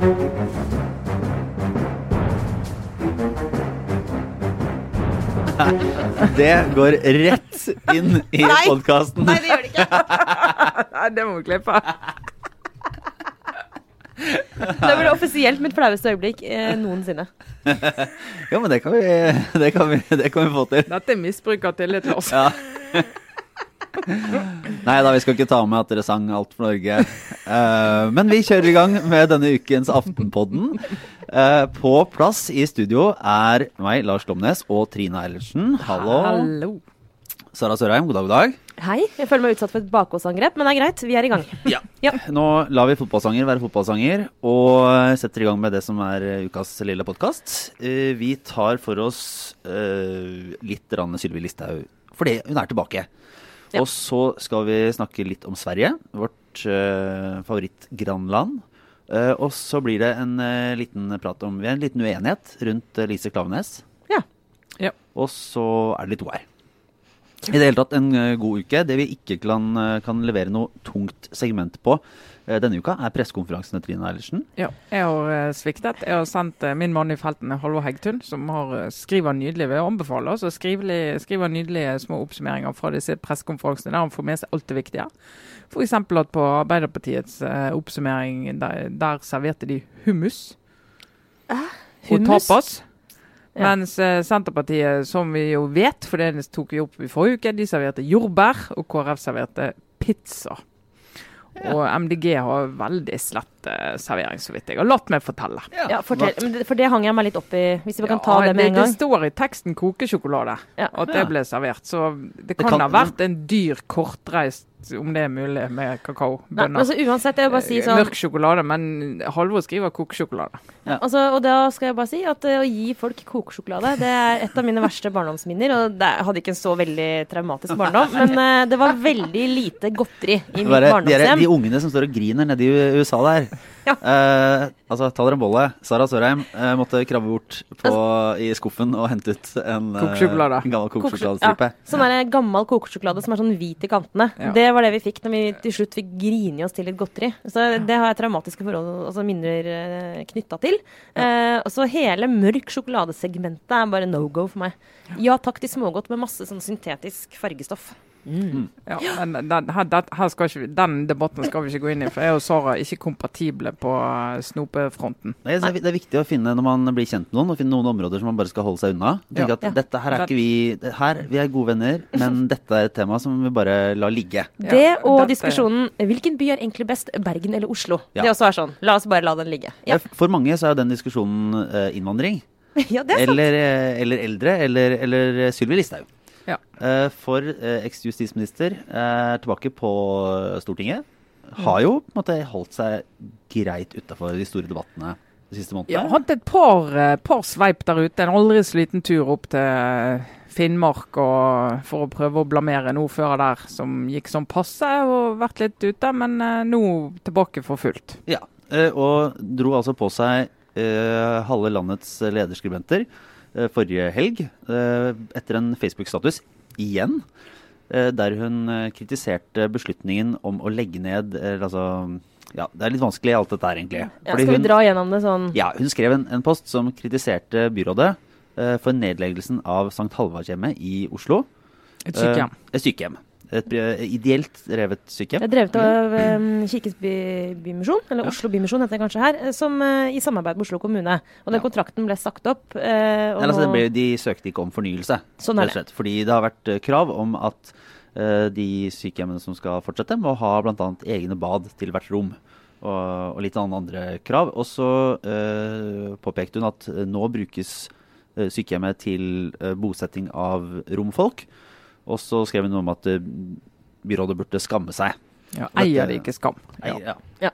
Det går rett inn i podkasten. Nei, det gjør det ikke. Nei, det må vi klippe. Det blir offisielt mitt flaueste øyeblikk eh, noensinne. Ja, men det kan vi, det kan vi, det kan vi få til. Dette er misbruk av tillit til oss. Ja. Nei da, vi skal ikke ta med at dere sang Alt for Norge. Uh, men vi kjører i gang med denne ukens Aftenpodden. Uh, på plass i studio er meg, Lars Lomnes og Trine Eilertsen. Hallo. Hallo. Sara Sørheim, god dag, god dag. Hei, jeg føler meg utsatt for et bakgårdsangrep, men det er greit. Vi er i gang. Ja. Ja. Nå lar vi fotballsanger være fotballsanger, og setter i gang med det som er eh, ukas lille podkast. Vi tar for oss uh, litt Sylvi Listhaug, fordi hun er tilbake. Ja. Og så skal vi snakke litt om Sverige, vårt uh, favorittgrannland. Uh, og så blir det en uh, liten prat om Vi har en liten uenighet rundt eh, Lise Klaveness. Ja. Ja. Og så er det litt OR. I det hele tatt en eh, god uke. Det vi ikke kan, eh, kan levere noe tungt segment på eh, denne uka, er pressekonferansene, Trine Eilertsen. Ja, jeg har sviktet. Jeg har sendt min mann i felten, Halvor Heggtun, som har, skriver nydelig vi jeg anbefale oss, og skriver, nydelige små oppsummeringer fra disse pressekonferansene der han får med seg alt det viktige. F.eks. at på Arbeiderpartiets oppsummering, der, der serverte de hummus Hæ? Hummus? tapas. Mens eh, Senterpartiet, som vi jo vet, for det tok vi opp i forrige uke, de serverte jordbær, og KrF serverte pizza. Og MDG har veldig slett servering, så vidt jeg har latt meg fortelle. Ja, fortell, for det hang jeg meg litt opp i, hvis vi kan ta det med en gang. det, står i teksten kokesjokolade, Ja. at det ble servert. Så det kan, kan- ha vært en dyr kortreist, om det er mulig, med kakaobønner. men så uansett, jeg vil bare si sånn Mørk sjokolade, men Halvor skriver kokesjokolade. altså, Og da skal jeg bare si at eh, å gi folk kokesjokolade, det er et av mine verste barndomsminner. Og det jeg hadde ikke en så veldig traumatisk barndom, men eh, det var veldig lite godteri i mitt de, barndomshjem. de ungene som står og griner nede i USA der. Ja. Eh, altså, ta dere en bolle. Sara Sørheim eh, måtte krabbe bort på, i skuffen og hente ut en, eh, Kokesjokolade. en gammel Kokesjok- kokesjokoladestripe. Ja, sånn der gammel kokesjokolade som er sånn hvit i kantene. Ja. Det var det vi fikk når vi til slutt fikk grine oss til litt godteri. Så det har jeg traumatiske forhold, altså minner uh, knytta til. Eh, og så hele mørk sjokoladesegmentet er bare no go for meg. Ja takk til smågodt med masse sånn syntetisk fargestoff. Ja, men den, her, her skal ikke, den debatten skal vi ikke gå inn i, for jeg og Sara er ikke kompatible på eh, snopefronten. Nei, Det er viktig å finne når man blir kjent med noen, å finne noen områder som man bare skal holde seg unna. Tenke Ja. at dette her er ikke vi her, Vi er gode venner, men dette er et tema som vi bare lar ligge. Det og dette- diskusjonen hvilken by er egentlig best, Bergen eller Oslo? Ja. Det også er sånn. La oss bare la den ligge. Ja, For mange så er jo den diskusjonen eh, innvandring. ja det er sant. Eller, eh, eller eldre, eller, eller Sylvi Listhaug. Ja. Eh, For eh, eks-justisminister er tilbake på Stortinget. Har jo på en måte holdt seg greit utafor de store debattene de siste månedene. har hatt et par, eh, par sveip der ute. En aldri så liten tur opp til Finnmark og, for å prøve å blamere en ordfører der som gikk sånn passe og vært litt ute, men eh, nå tilbake for fullt. Ja, eh, og dro altså på seg eh, halve landets lederskribenter eh, forrige helg eh, etter en Facebook-status igjen. eh, Der hun eh, kritiserte beslutningen om å legge ned eh, altså, Ja, det er litt vanskelig alt dette her, egentlig. Ja, skal vi hun- dra gjennom det sånn Ja, hun skrev en, en post som kritiserte byrådet eh, for nedleggelsen av St. Halvardshjemmet i Oslo. Et sykehjem. Eh, et sykehjem. Et ideelt drevet sykehjem. Det er drevet av um, Kirkens by, Bymisjon, eller Ja. Oslo Bymisjon heter det kanskje her, eh, som eh, i samarbeid med Oslo kommune. Og den Ja. kontrakten ble sagt opp. eh, Eller, altså, det ble, de søkte ikke om fornyelse, Sånn slett. Fordi det har vært eh, krav om at uh, de sykehjemmene som skal fortsette, må ha bl.a. egne bad til hvert rom. Og, og litt andre krav. Og så uh, påpekte hun at nå brukes eh, sykehjemmet til bosetting av romfolk. Og så skrev hun noe om at eh, byrådet burde skamme seg. Ja, eier det ikke skam. Nei, Ja. ja.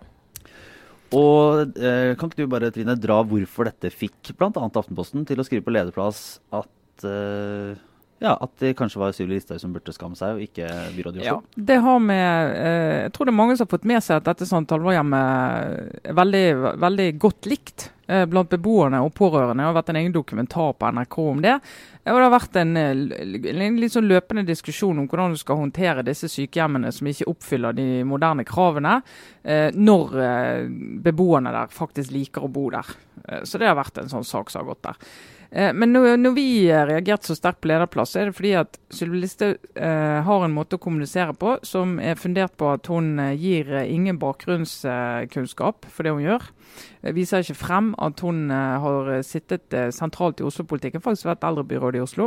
Og eh, kan ikke du bare, Trine, dra hvorfor dette fikk bl.a. Aftenposten til å skrive på lederplass at eh, ja, at det kanskje var Sylvi Listhaug som burde skamme seg, og ikke byrådet i Ja, det har med eh, Jeg tror det er mange som har fått med seg at dette Talvårhjemmet er veldig, veldig godt likt eh, blant beboerne og pårørende. Det har vært en egen dokumentar på NRK om det. Og det har vært en, en litt sånn løpende diskusjon om hvordan du skal håndtere disse sykehjemmene som ikke oppfyller de moderne kravene, når beboerne der faktisk liker å bo der. Så det har vært en sånn sak som har gått der. Eh, men når, når, vi reagerte så sterkt på lederplass, er det fordi at Sylvi Listhaug eh, har en måte å kommunisere på som er fundert på at hun eh, gir eh, ingen bakgrunnskunnskap for det hun gjør. Viser ikke frem at hun har sittet sentralt i Oslo-politikken, faktisk vært eldrebyråd i Oslo.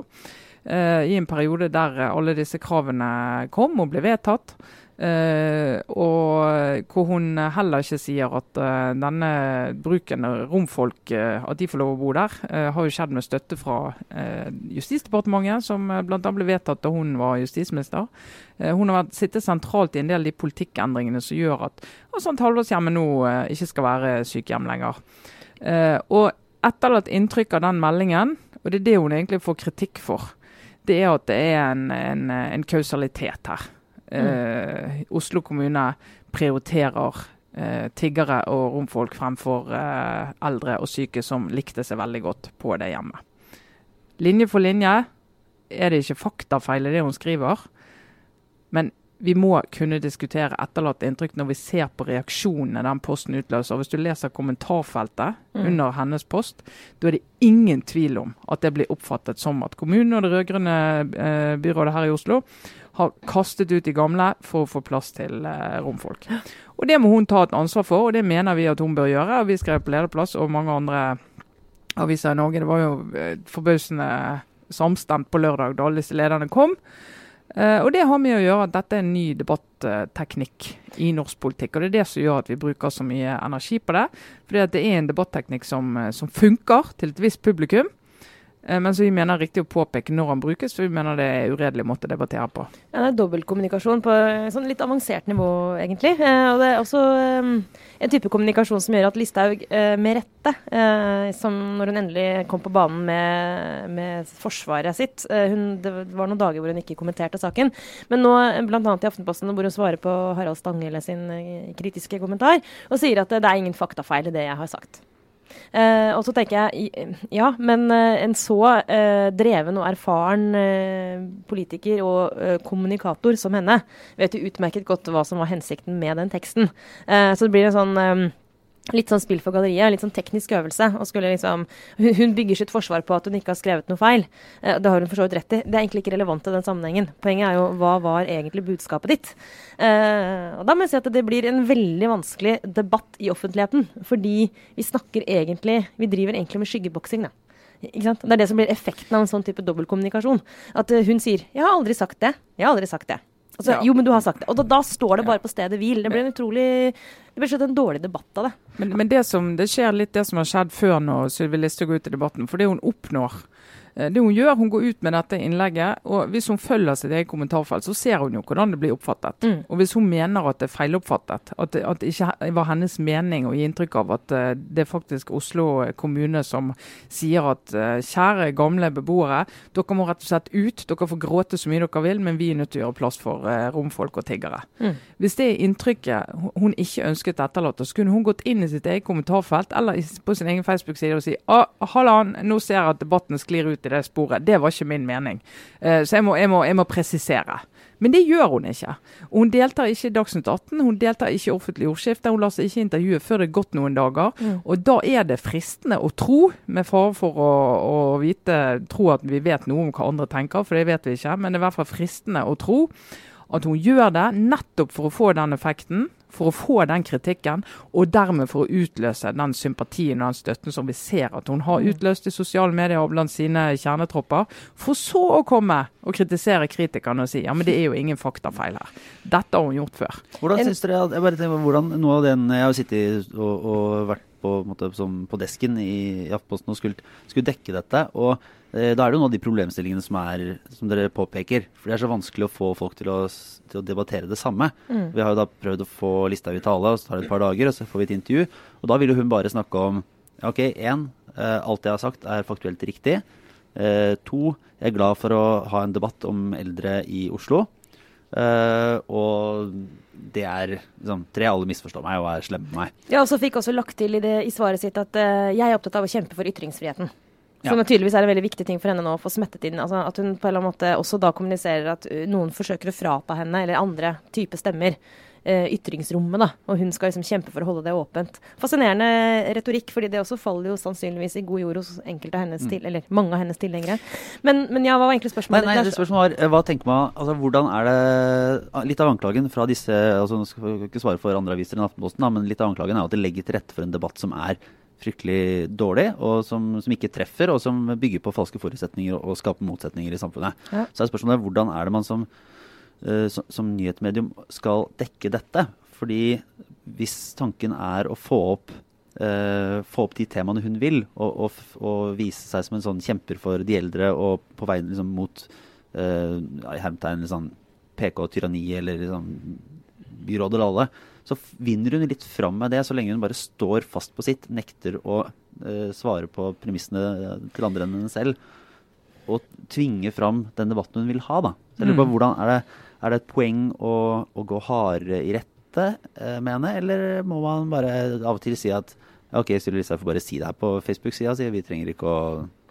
I en periode der alle disse kravene kom og ble vedtatt. Uh, og hvor hun heller ikke sier at uh, denne bruken av romfolk, uh, at de får lov å bo der, har jo skjedd med støtte fra Justisdepartementet, som bl.a. ble vedtatt da hun var justisminister. hun har vært, sittet sentralt i en del av de politikkendringene som gjør at sånt Halvårshjemmet nå ikke skal være sykehjem lenger. og etterlatt inntrykk av den meldingen, og det er det hun egentlig får kritikk for, det er at det er en, en, en kausalitet her. Eh, Oslo kommune prioriterer eh, tiggere og romfolk fremfor eh, eldre og syke som likte seg veldig godt på det hjemmet. Linje for linje er det ikke faktafeil i det hun skriver, men vi må kunne diskutere etterlatte inntrykk når vi ser på reaksjonene den posten utløser. Hvis du leser kommentarfeltet mm. under hennes post, da er det ingen tvil om at det blir oppfattet som at kommunen og det rød-grønne eh, byrådet her i Oslo har kastet ut de gamle for å få plass til eh, romfolk. Og Det må hun ta et ansvar for, og det mener vi at hun bør gjøre. Vi skrev på lederplass og mange andre aviser i Norge. Det var jo eh, forbausende samstemt på lørdag da alle disse lederne kom. Uh, og Det har med å gjøre at dette er en ny debatteknikk i norsk politikk. og Det er det som gjør at vi bruker så mye energi på det. For det er en debatteknikk som, som funker til et visst publikum. Eh, men så vi mener er riktig å påpeke når han brukes, for vi mener det er uredelig måte å debattere på. Ja, Det er dobbeltkommunikasjon på sånn litt avansert nivå, egentlig. Eh, og det er også eh, en type kommunikasjon som gjør at Listhaug med rette, som når hun endelig kom på banen med, med forsvaret sitt hun, Det var noen dager hvor hun ikke kommenterte saken, men nå bl.a. i Aftenposten hvor hun svarer på Harald Stanghelle sin kritiske kommentar og sier at det er ingen faktafeil i det jeg har sagt. Uh, og så tenker jeg ja, men uh, en så uh, dreven og erfaren politiker og kommunikator som henne vet jo utmerket godt hva som var hensikten med den teksten. så det blir en sånn Litt sånn spill for galleriet, litt sånn teknisk øvelse. liksom, Hun bygger sitt forsvar på at hun ikke har skrevet noe feil. Det har hun for så vidt rett i. Det er egentlig ikke relevant i den sammenhengen. Poenget er jo hva var egentlig budskapet ditt? Uh, og da må jeg si at det blir en veldig vanskelig debatt i offentligheten. Fordi vi snakker egentlig Vi driver egentlig med skyggeboksing, da. Det er det som blir effekten av en sånn type dobbeltkommunikasjon. At uh, hun sier 'Jeg har aldri sagt det'. Jeg har aldri sagt det. Altså, ja. Jo, men du har sagt det. Og da, da står det bare på stedet hvil. Det blir en utrolig Det blir slett en dårlig debatt av det. Men, men det, som, det, skjer litt det som har skjedd før nå, Sylvi Listhaug ut i debatten. For det hun oppnår det hun gjør, hun går ut med dette innlegget, og hvis hun følger sitt eget kommentarfelt, så ser hun jo hvordan det blir oppfattet. Mm. Og hvis hun mener at det er feiloppfattet, at det, at det ikke var hennes mening å gi inntrykk av at uh, det er faktisk Oslo kommune som sier at kjære gamle beboere, dere må rett og slett ut, dere får gråte så mye dere vil, men vi er nødt til å gjøre plass for romfolk og tiggere. Mm. Hvis det er inntrykket hun ikke ønsket etterlatt, så kunne hun gått inn i sitt eget kommentarfelt eller på sin egen Facebook-side og si ah, hallan, nå ser jeg at debatten sklir ut i det sporet. Det var ikke min mening. Uh, så jeg må, jeg, må, jeg må, presisere. Men det gjør hun ikke. Hun deltar ikke i Dagsnytt 18, hun deltar ikke i offentlig ordskifte. Hun lar seg ikke intervjue før det er gått noen dager. Mm. Og da er det fristende å tro, med fare for å, å, vite, tro at vi vet noe om hva andre tenker, for det vet vi ikke, men det er i hvert fall fristende å tro at hun gjør det nettopp for å få den effekten for å få den kritikken, og dermed for å utløse den sympatien og den støtten som vi ser at hun har mm. utløst i sosiale medier og blant sine kjernetropper, for så å komme og kritisere kritikerne og si ja, men det er jo ingen faktafeil her. Dette har hun gjort før. Hvordan synes dere, jeg bare tenker, hvordan noe av den, Jeg har sittet og, og vært på, måte, som, på desken i, i Aftenposten og skulle, skulle dekke dette. og Eh, da er det jo noen av de problemstillingene som, er, som dere påpeker. For det er så vanskelig å få folk til å, til å debattere det samme. Mm. Vi har jo da prøvd å få lista i tale, og så tar det et par dager, og så får vi et intervju. Og da vil jo hun bare snakke om OK, én, eh, alt jeg har sagt er faktuelt riktig. Eh, to, jeg er glad for å ha en debatt om eldre i Oslo. Uh, og det er liksom, tre alle misforstår meg og er slemme med meg. Ja, og så fikk også lagt til i, det, i svaret sitt at uh, jeg er opptatt av å kjempe for ytringsfriheten. Ja. Som tydeligvis er en veldig viktig ting for henne nå å få smettet inn. Altså at hun på en eller annen måte også da kommuniserer at noen forsøker å frata henne, eller andre type stemmer, ytringsrommet. da, Og hun skal liksom kjempe for å holde det åpent. Fascinerende retorikk, fordi det også faller jo sannsynligvis i god jord hos enkelte av hennes mm. til, eller mange av hennes tilhengere. Men, men, ja, hva var egentlig spørsmålet? Nei, nei, det spørsmålet var, hva tenker man, altså hvordan er det Litt av anklagen fra disse altså Nå skal jeg ikke svare for andre aviser enn Aftenposten, da, men litt av anklagen er at det legger til rette for en debatt som er fryktelig dårlig, og som, som, ikke treffer, og som bygger på falske forutsetninger og, og skaper motsetninger i samfunnet. Ja. Så er spørsmålet hvordan er det man som Eh, som, som nyhetsmedium skal dekke dette. Fordi hvis tanken er å få opp, uh, få opp de temaene hun vil, og, og, og, vise seg som en sånn kjemper for de eldre og på vei liksom, mot uh, i hermetegn sånn PK-tyranni eller liksom, byråd eller alle, så vinner hun litt fram med det så lenge hun bare står fast på sitt, nekter å uh, svare på premissene til andre enn henne selv, og tvinge fram den debatten hun vil ha. da. Så jeg lurer på, mm. hvordan er det er det et poeng å, å gå hardere i rette eh, med henne, eller må man bare av og til si at ok, Sylvi Listhaug får bare si det her på Facebook-sida si, vi trenger ikke å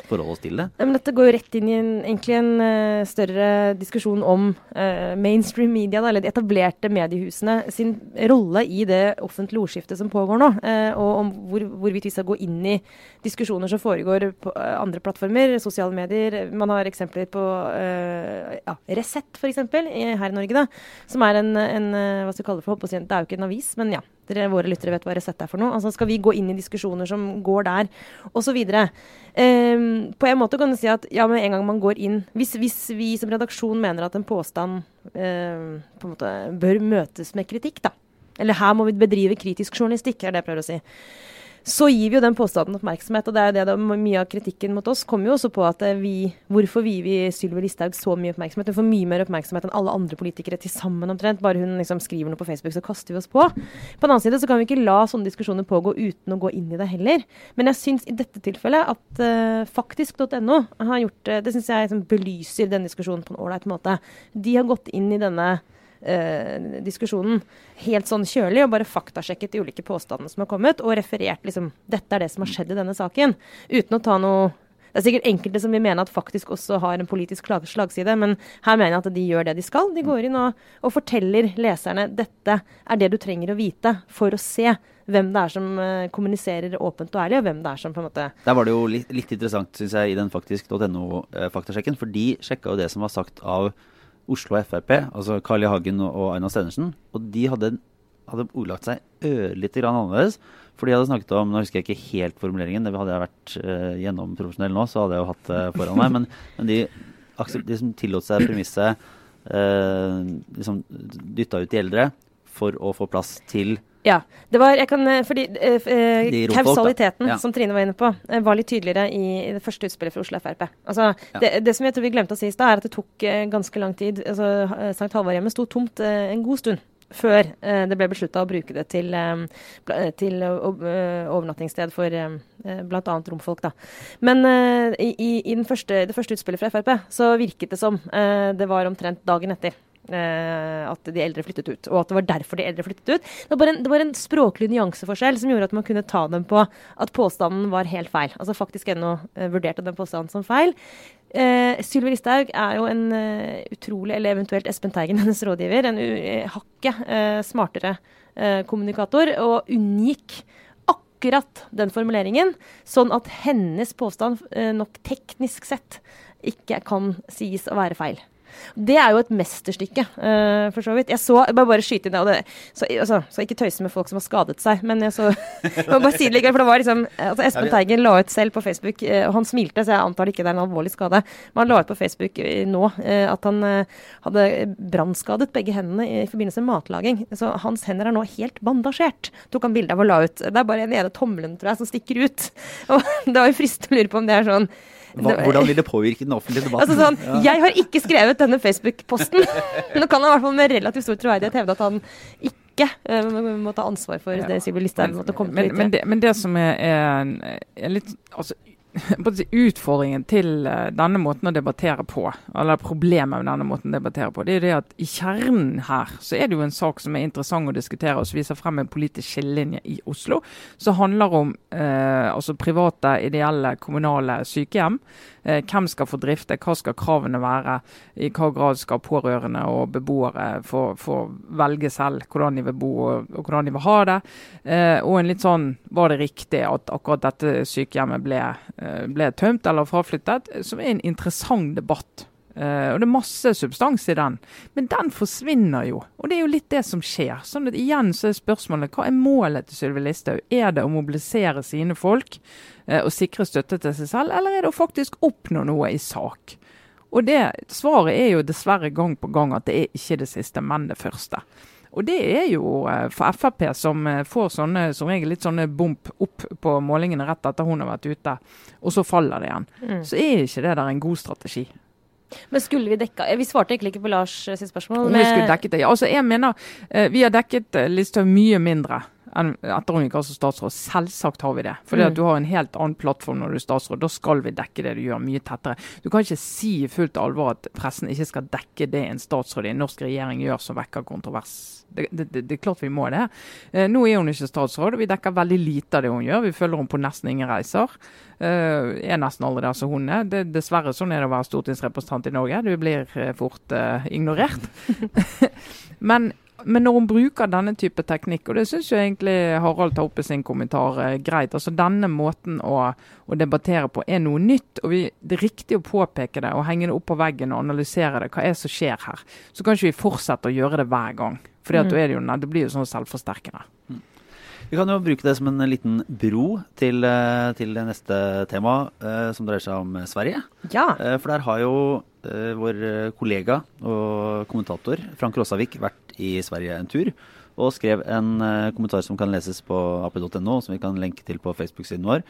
forholde oss til det? Ja, men dette går jo rett inn i en, egentlig en uh, større diskusjon om uh, mainstream media, da, eller de etablerte mediehusene sin rolle i det offentlige ordskiftet som pågår nå. Uh, og om hvor, hvorvidt vi skal gå inn i diskusjoner som foregår på andre plattformer, sosiale medier. Man har eksempler på ja, Resett, f.eks., her i Norge, da, som er en, en hva skal vi kalle det for, det er jo ikke en avis, men ja dere, våre lyttere vet hva Resett er for noe. Altså Skal vi gå inn i diskusjoner som går der, osv. Um, på en måte kan du si at ja, med en gang man går inn Hvis, hvis vi som redaksjon mener at en påstand um, på en måte bør møtes med kritikk, da. Eller her må vi bedrive kritisk journalistikk, er det jeg prøver å si så gir vi jo den påstanden oppmerksomhet. Og det er det, det mye av kritikken mot oss kommer jo også på at eh, vi Hvorfor vi vi Sylvi Listhaug så mye oppmerksomhet? Hun får mye mer oppmerksomhet enn alle andre politikere til sammen omtrent. Bare hun liksom skriver noe på Facebook, så kaster vi oss på. På den annen side så kan vi ikke la sånne diskusjoner pågå uten å gå inn i det heller. Men jeg syns i dette tilfellet at uh, faktisk.no har gjort det Det syns jeg liksom, belyser denne diskusjonen på en ålreit måte. De har gått inn i denne eh, diskusjonen helt sånn kjølig og bare faktasjekket de ulike påstandene som har kommet, og referert liksom Dette er det som har skjedd i denne saken. Uten å ta noe det er sikkert enkelte som vil mene at faktisk også har en politisk slagside, men her mener jeg at de gjør det de skal. De går inn og, og forteller leserne dette er det du trenger å vite for å se hvem det er som uh, kommuniserer åpent og ærlig, og hvem det er som på en måte Der var det jo litt, litt interessant, syns jeg, i den faktisk.no-faktasjekken, uh, for de sjekka jo det som var sagt av Oslo Frp, altså Carl I. Hagen og Einar Stenersen. Og de hadde, hadde ordlagt seg ørlite grann annerledes. For de hadde snakket om Nå husker jeg ikke helt formuleringen, det hadde jeg vært uh, gjennomprofesjonell nå, så hadde jeg jo hatt det uh, foran meg. Men, men de, de, som tillot seg premisset, uh, liksom dytta ut de eldre for å få plass til ja. det var, jeg kan, eh, fordi eh, eh Kausaliteten, ja. som Trine var inne på, eh, var litt tydeligere i, i det første utspillet fra Oslo Frp. Altså, ja. det, det, som jeg tror vi glemte å si i stad, er at det tok eh, ganske lang tid. altså St. Halvard-hjemmet sto tomt eh, en god stund før det ble beslutta å bruke det til, til overnattingssted for eh, bl.a. romfolk. Da. Men i, i første, det første utspillet fra Frp så virket det som det var omtrent dagen etter at de eldre flyttet ut, og at det var derfor de eldre flyttet ut. Det var, en, det var en språklig nyanseforskjell som gjorde at man kunne ta dem på at påstanden var helt feil. Altså faktisk ennå uh, vurderte den påstanden som feil. Uh, Sylvi Listhaug er jo en uh, utrolig, eller eventuelt Espen Teigen, hennes rådgiver, en uh, hakket smartere kommunikator, og unngikk akkurat den formuleringen, sånn at hennes påstand nok teknisk sett ikke kan sies å være feil. Det er jo et mesterstykke, uh, for så vidt. Jeg så bare, bare skyte inn det, det så, altså, så, ikke tøyse med folk som har skadet seg, men jeg så jeg bare si det likevel, for det var liksom altså Espen Teigen la ut selv på Facebook, uh, han smilte, så jeg antar det ikke det er en alvorlig skade, men han la ut på Facebook uh, nå at han hadde brannskadet begge hendene i forbindelse med matlaging. Så hans hender er nå helt bandasjert, tok han bilde av og la ut. Det er bare den ene tommelen, tror jeg, som stikker ut. Og det var jo fristende å lure på om det er sånn hvordan vil det påvirke den offentlige debatten? Altså sånn, ja. Jeg har ikke skrevet denne Facebook-posten. Nå kan han i hvert fall med relativt stor troverdighet hevde at han ikke uh, må ta ansvar for ja. det Sylvi Listhaug måtte komme men, men, det, men det som er, er, er litt altså, utfordringen til eh, denne måten å debattere på, eller problemet med denne måten å debattere på, det er det at i kjernen her så er det jo en sak som er interessant å diskutere, og som viser frem en politisk skillelinje i Oslo, som handler om eh, altså private, ideelle, kommunale sykehjem. Eh, hvem skal få drifte, hva skal kravene være, i hva grad skal pårørende og beboere få, få velge selv hvordan de vil bo og, og hvordan de vil ha det. Eh, og en litt sånn, var det riktig at akkurat dette sykehjemmet ble Eh, ble tømt eller fraflyttet, som er en interessant debatt. Uh, og Det er masse substans i den, men den forsvinner jo. Og det er jo litt det som skjer. Sånn at igjen så er spørsmålet hva er målet til Sylvi Listhaug? Er det å mobilisere sine folk uh, og sikre støtte til seg selv, eller er det å faktisk oppnå noe i sak? Og det Svaret er jo dessverre gang på gang at det er ikke det siste, men det første. Og det er jo eh, for Frp, som får sånne, som regel litt sånne bump opp på målingene rett etter hun har vært ute, og så faller det igjen. Mm. Så er ikke det der en god strategi. Men skulle vi dekka Vi svarte egentlig ikke på Lars sitt spørsmål. Om vi skulle dekket det, ja. Altså, jeg mener, eh, Vi har dekket Listhaug mye mindre etter hun gikk av som statsråd. Selvsagt har vi det. Fordi mm. at du har en helt annen plattform når du er statsråd. Da skal vi dekke det du gjør, mye tettere. Du kan ikke si i fullt alvor at pressen ikke skal dekke det en statsråd i en norsk regjering gjør som vekker kontrovers. Det, det, det, det, er klart vi må det. Eh, nå er hun ikke statsråd, og vi dekker veldig lite av det hun gjør. Vi følger henne på nesten ingen reiser. Eh, er nesten aldri der som hun er. Det, dessverre sånn er det å være stortingsrepresentant i Norge. Du blir eh, fort eh, ignorert. Men men når hun bruker denne type teknikk, og det syns jo egentlig Harald tar opp i sin kommentar eh, greit, altså denne måten å, å, debattere på er noe nytt. og vi, Det er riktig å påpeke det og henge det opp på veggen og analysere det. Hva er det som skjer her? Så kan ikke vi fortsette å gjøre det hver gang. For mm. det, det, blir jo sånn selvforsterkende. Mm. Vi kan jo bruke det som en liten bro til, eh, til det neste tema, eh, som dreier seg om Sverige. Ja. For der har jo vår kollega og kommentator Frank Råsavik vært i Sverige en tur. Og skrev en uh, kommentar som kan leses på ap.no, som vi kan lenke til på Facebook-siden vår.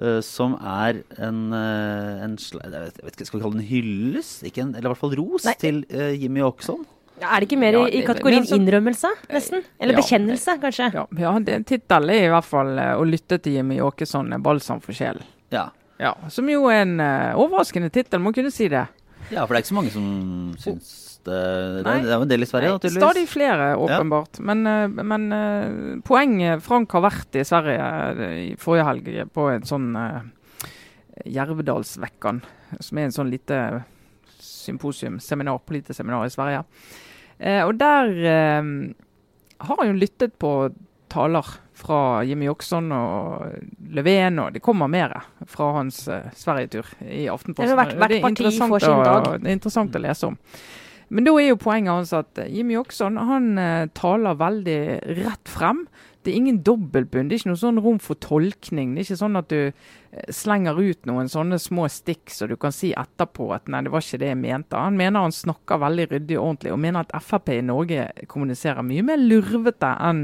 Uh, som er en, uh, en jeg vet, ikke, Skal vi kalle det en hyllest? En, eller i hvert fall ros Nei. til Jimmy Åkesson. Ja, er det ikke mer ja, i, i kategorien så, innrømmelse, nesten? Eller ja, bekjennelse, kanskje? Ja, ja tittelen er i hvert fall 'Å lytte til Jimmy Åkesson er balsam for sjelen'. Ja. ja. Som jo er en overraskende tittel, må kunne si det. Ja, for det er ikke så mange som syns det, det, er, jo en del i Sverige, tydeligvis. Stadig flere, åpenbart. Ja. Men, eh, men uh, poenget Frank har vært i Sverige uh, i forrige helg på en sånn uh, Jervedalsvekkan, som er en sånn lite symposium, seminar, politisk seminar i Sverige. Uh, og der har hun lyttet på taler fra Jimmy Jokson og Löfven, og det kommer mer fra hans uh, Sverigetur i Aftenposten. Det, vært, får sin dag. det er interessant å lese om. Men da er jo poenget hans at Jimmy Jokson han uh, taler veldig rett frem. Det er ingen dobbeltbunn. Det er ikke noe sånn rom for tolkning. Det er ikke sånn at du slenger ut noen sånne små stikk så du kan si etterpå at nei, det var ikke det jeg mente. Han mener han snakker veldig ryddig og ordentlig, og mener at Frp i Norge kommuniserer mye mer lurvete enn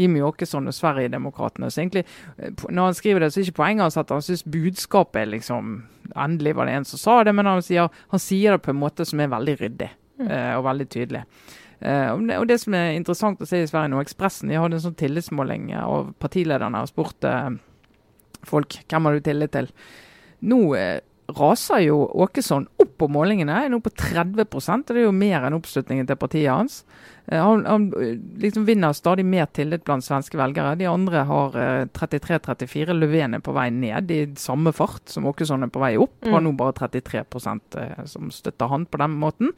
Jimmy Åkesson og Sverigedemokraterna. Så egentlig, eh, når han skriver det, så er ikke poenget hans at han syns budskapet er liksom Endelig var det en som sa det, men han sier, han sier det på en måte som er veldig ryddig. mm. og veldig tydelig. Uh, og det som er interessant å se i Sverige nå, Ekspressen de hadde en sånn tillitsmåling av partilederne og spurte uh, folk hvem har du tillit til. Nå uh, raser jo Åkesson opp på målingene, er nå på 30 og det er jo mer enn oppslutningen til partiet hans. Han, han, liksom vinner stadig mer tillit blant svenske velgere. De andre har 33-34. Löfven er på vei ned i samme fart som Åkesson er på vei opp. Mm. Har nå bare 33% som støtter han på den måten.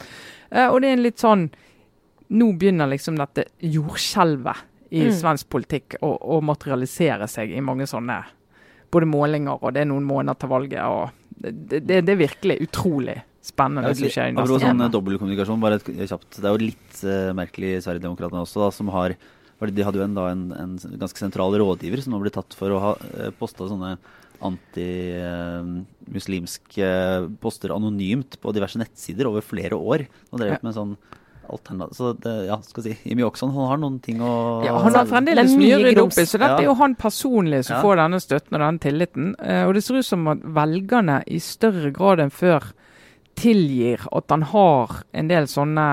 Og det er en litt sånn nå begynner liksom dette jordskjelvet i mm. svensk politikk å, å, materialisere seg i mange sånne både målinger, og det er noen måneder til valget. og Det, det, det er virkelig utrolig spennende. Ja, som skjer i neste sånn dobbeltkommunikasjon, bare et, kjapt. Det er jo litt uh, merkelig Sverigedemokraterna også, da, som har De hadde jo en, da, en, en, ganske sentral rådgiver som nå ble tatt for å ha uh, eh, posta sånne antimuslimske uh, poster anonymt på diverse nettsider over flere år. Og drevet ja. med sånn alternativ Så det, ja, skal si, Jimmy Oxon han har noen ting å ja, Han har fremdeles mye å rydde opp i, så dette ja. er jo han personlig som ja. får denne støtten og denne tilliten. Uh, og det ser ut som at velgerne i større grad enn før tilgir at han har en del sånne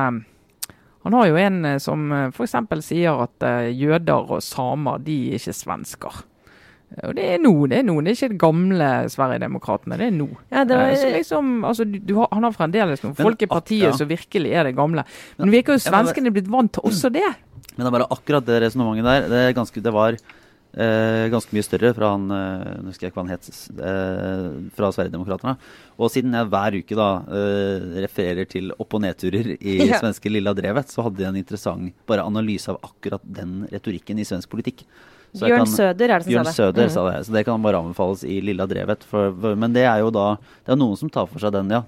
han har jo en eh, som eh, f.eks. sier at uh, jøder og samer de er ikke svensker. Og det er nå, det er nå. Det er ikke de gamle Sverigedemokraterna, det er nå. Ja, det var, Eh, liksom, altså, du, har, han har fremdeles noen folk i partiet ja. som virkelig er det gamle. Men virker jo svenskene blitt vant til også det. Men det er bare akkurat det resonnementet der. Det, ganske, det var eh, ganske mye større fra han eh, Nå husker jeg ikke hva han het. Eh, fra Sverigedemokraterna. Og siden jeg hver uke da eh, refererer til opp- og nedturer i Ja. svenske Lilla Drevet, så hadde de en interessant bare analyse av akkurat den retorikken i svensk politikk. Så Bjørn kan- Søder er det som Bjørn sa det. Søder Mm. sa det, så det kan bare anbefales i Lilla Drevet. For, for, men det er jo da Det er noen som tar for seg den, ja.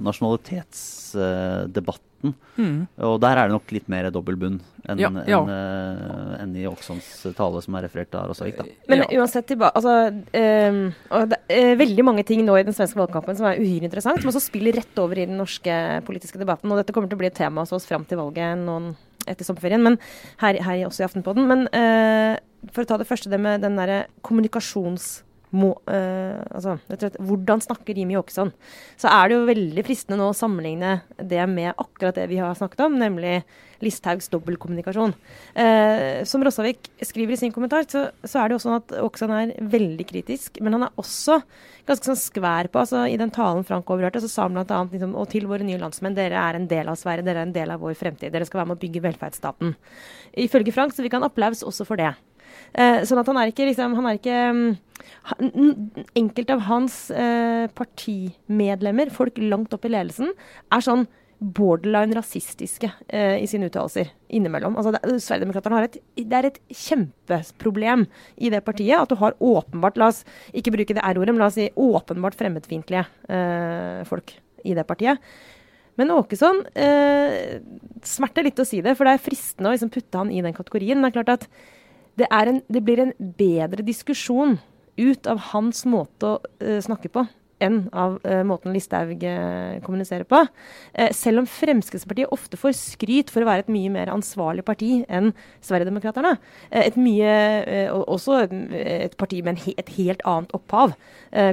Nasjonalitetsdebatten. Mm. Og der er det nok litt mer dobbel bunn enn Ja, ja. en, uh, en i Oksons tale som er referert der også. Ikke, da. Men Ja. uansett tilbake altså, ehm, og det er veldig mange ting nå i den svenske valgkampen som er uhyre interessant, som også spiller rett over i den norske politiske debatten. Og dette kommer til å bli et tema hos oss fram til valget noen etter sommerferien, men her, her også i Aftenpodden. Men eh, for å ta det første, det med den derre kommunikasjons... Må, eh, altså, slett, hvordan snakker Jimmy Åkesson? Så er det jo veldig fristende nå å sammenligne det med akkurat det vi har snakket om, nemlig Listhaugs dobbeltkommunikasjon. Eh, som Rossavik skriver i sin kommentar, så, så er det jo sånn at Åkesson er veldig kritisk, men han er også ganske sånn skvær på altså I den talen Frank overhørte, så sa han bl.a. Liksom, og til våre nye landsmenn, dere er en del av Sverige, dere er en del av vår fremtid. Dere skal være med å bygge velferdsstaten. Ifølge Frank så fikk han applaus også for det. Eh, sånn at han er ikke liksom Han er ikke mm, han, Enkelte av hans eh, partimedlemmer, folk langt opp i ledelsen, er sånn borderline rasistiske eh, i sine uttalelser innimellom. Altså, Sverigedemokraterna har et, det er et kjempeproblem i det partiet at du har åpenbart, la oss ikke bruke det R-ordet, men la oss si åpenbart fremmedfiendtlige eh, folk i det partiet. Men Åkesson eh, smerter litt å si det, for det er fristende å liksom putte han i den kategorien. Det er klart at det, en, det blir en bedre diskusjon ut av hans måte å uh, snakke på enn av uh, måten Listhaug uh, kommuniserer på. Selv om Fremskrittspartiet ofte får skryt for å være et mye mer ansvarlig parti enn Sverigedemokraterna. Et mye, også et, et parti med he, et helt annet opphav.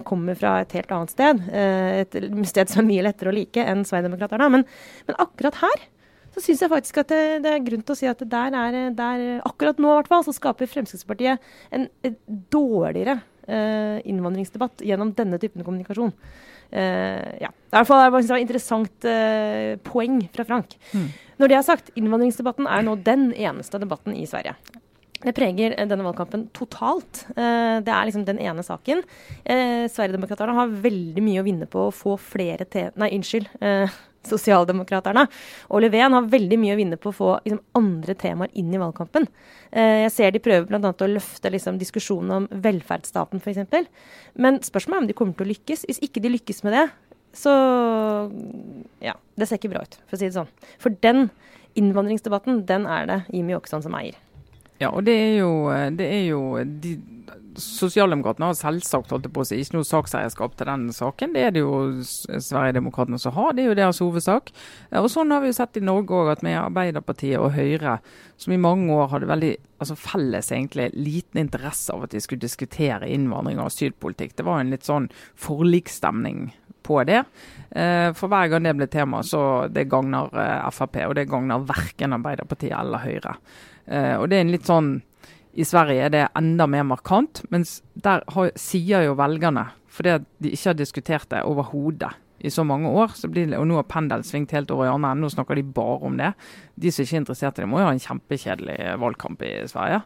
Kommer fra et helt annet sted. Et sted som er mye lettere å like enn Sverigedemokraterna. Men, men akkurat her så syns jeg faktisk at det, det er grunn til å si at der er der, Akkurat nå i hvert fall, så skaper Fremskrittspartiet en, en dårligere eh, innvandringsdebatt gjennom denne typen kommunikasjon. Eh, ja. I hvert fall jeg synes det var et interessant eh, poeng fra Frank. Mm. Når det er sagt, innvandringsdebatten er nå den eneste debatten i Sverige. Det preger eh, denne valgkampen totalt. Eh, det er liksom den ene saken. Eh, Sverigedemokraterna har veldig mye å vinne på å få flere te... Nei, unnskyld. Sosialdemokraterne og Löfven har veldig mye å vinne på å få liksom, andre temaer inn i valgkampen. Eh, jeg ser de prøver bl.a. å løfte liksom, diskusjonen om velferdsstaten f.eks. Men spørsmålet er om de kommer til å lykkes. Hvis ikke de lykkes med det, så Ja, det ser ikke bra ut, for å si det sånn. For den innvandringsdebatten, den er det Jimmy Åkesson som eier. Ja, og det er jo, det er jo de, Sosialdemokratene har selvsagt holdt det på å si, ikke noe sakseierskap til den saken. Det er det jo Sverigedemokratene som har, det er jo deres hovedsak. Eh, Og Sånn har vi jo sett i Norge òg, at med Arbeiderpartiet og Høyre, som i mange år hadde veldig altså felles egentlig liten interesse av at de skulle diskutere innvandring og asylpolitikk. Det var en litt sånn forliksstemning på det. Eh, For hver gang det ble tema, så det gagner eh, Frp, og det gagner verken Arbeiderpartiet eller Høyre. Eh, Og det er en litt sånn i Sverige er det enda mer markant, mens der har, sier jo velgerne, fordi de ikke har diskutert det overhodet i så mange år, så blir det, og nå har pendelen svingt helt over i andre enden, nå snakker de bare om det. De som ikke er interessert i det, må jo ha en kjempekjedelig valgkamp i Sverige.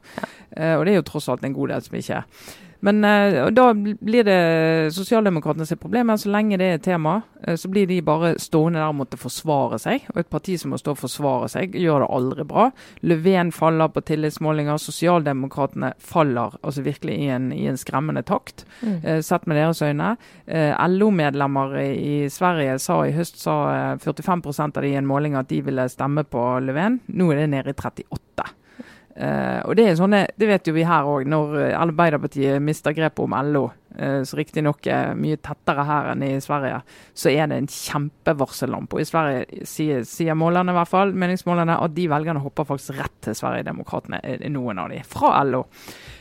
Eh, og det er jo tross alt en god del som ikke er. Men eh, da blir det Sosialdemokratene sitt problem. Men så lenge det er tema, eh, så blir de bare stående der og måtte forsvare seg. Og et parti som må stå og forsvare seg, gjør det aldri bra. Löfven faller på tillitsmålinger. Sosialdemokratene faller altså virkelig i en, i en skremmende takt, eh, sett med deres øyne. LO-medlemmer i, Sverige sa i høst sa eh, 45% av de i en måling at de ville stemme på Löfven. Nå er det nede i 38. Eh, og det er sånne, det vet jo vi her òg, når eh, Arbeiderpartiet mister grepet om LO, uh, som riktignok er mye tettere her enn i Sverige, så er det en kjempevarsellampe. I Sverige sier, sier målerne, i hvert fall, meningsmålerne, at de velgerne hopper faktisk rett til Sverigedemokraterna, eh, noen av de, fra LO,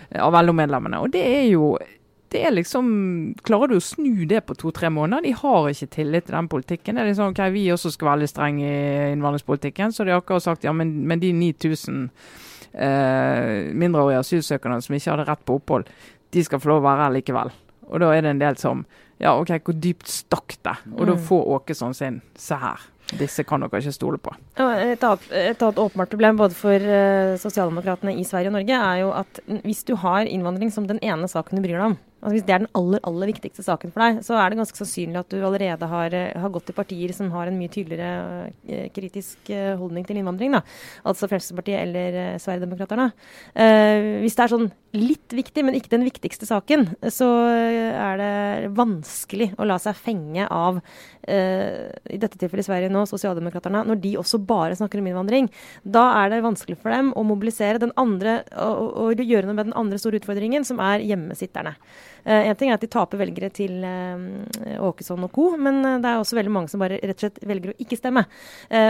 eh, av LO-medlemmene. Og det er jo det er liksom, Klarer du å snu det på to-tre måneder? De har ikke tillit til den politikken. Det er liksom, ok, Vi også skal være veldig strenge i innvandringspolitikken. Så de har akkurat sagt ja, men, men de 9000 eh, mindreårige asylsøkerne som ikke hadde rett på opphold, de skal få lov å være her likevel. Og da er det en del som Ja, OK, hvor dypt stakk det? Og da Mm. får Åkesson sin Se her. Disse kan dere ikke stole på. Et annet, et annet åpenbart problem både for uh, sosialdemokratene i Sverige og Norge, er jo at hvis du har innvandring som den ene saken du bryr deg om, altså hvis det er den aller aller viktigste saken for deg, så er det ganske sannsynlig at du allerede har, eh, har gått til partier som har en mye tydeligere eh, kritisk eh, holdning til innvandring. Da. Altså Fremskrittspartiet eller Sverigedemokraterna. Eh, hvis det er sånn litt viktig, men ikke den viktigste saken, så er det vanskelig å la seg fenge av eh, i dette tilfellet i Sverige nå, sosialdemokraterne, når de også bare snakker om innvandring. Da er det vanskelig for dem å mobilisere den andre og, og, og gjøre noe med den andre store utfordringen, som er hjemmesitterne. Eh, en ting er at de taper velgere til eh, Åkesson og co., men eh, det er også veldig mange som bare rett og slett velger å ikke stemme.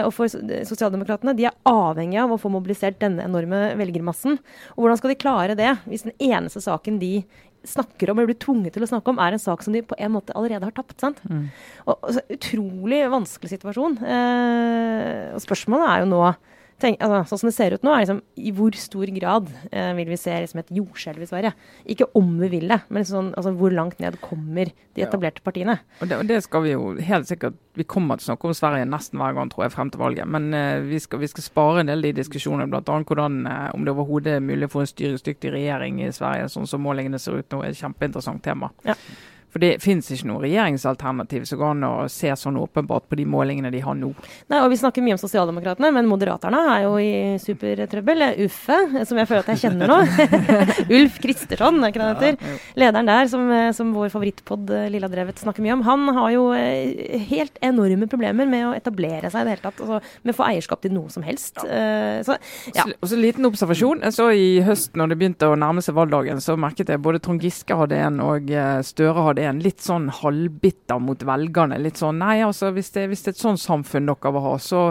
Og for sosialdemokratene, de er avhengig av å få mobilisert denne enorme velgermassen. Og hvordan skal de klare det hvis den eneste saken de snakker om, eller blir tvunget til å snakke om, er en sak som de på en måte allerede har tapt. sant? Mm. og så Utrolig vanskelig situasjon. Og spørsmålet er jo nå tenk, altså, Sånn som det ser ut nå, er liksom i hvor stor grad eh, vil vi se liksom et jordskjelv i Sverige? Ikke om vi vil det, men sånn, altså, hvor langt ned kommer de etablerte partiene? Og det, og det skal vi jo helt sikkert Vi kommer til å snakke om Sverige nesten hver gang, tror jeg, frem til valget. Men eh, vi, skal, vi skal spare en del av de diskusjonene, bl.a. hvordan eh, om det overhodet er mulig å få en styringsdyktig regjering i Sverige, sånn som målingene ser ut nå, er et kjempeinteressant tema. Ja. For det finnes ikke noe regjeringsalternativ som går an å se sånn åpenbart på de målingene de har nå. Nei, og Vi snakker mye om sosialdemokratene, men Moderaterne er jo i supertrøbbel. Uffe, som jeg føler at jeg kjenner nå. Ulf Kristersson, er ikke det han heter? Lederen der, som, som vår favorittpod eh, Lilla Drevet snakker mye om, han har jo eh, helt enorme problemer med å etablere seg i det hele tatt. Altså, med å få eierskap til noe som helst. Eh, så ja. Og så liten observasjon. Jeg så i høst når det begynte å nærme seg valgdagen, så merket jeg både Trond Giske hadde en og Støre hadde en litt sånn halvbitter mot velgerne. Litt sånn nei, altså hvis det, hvis det er et sånt samfunn dere vil ha, så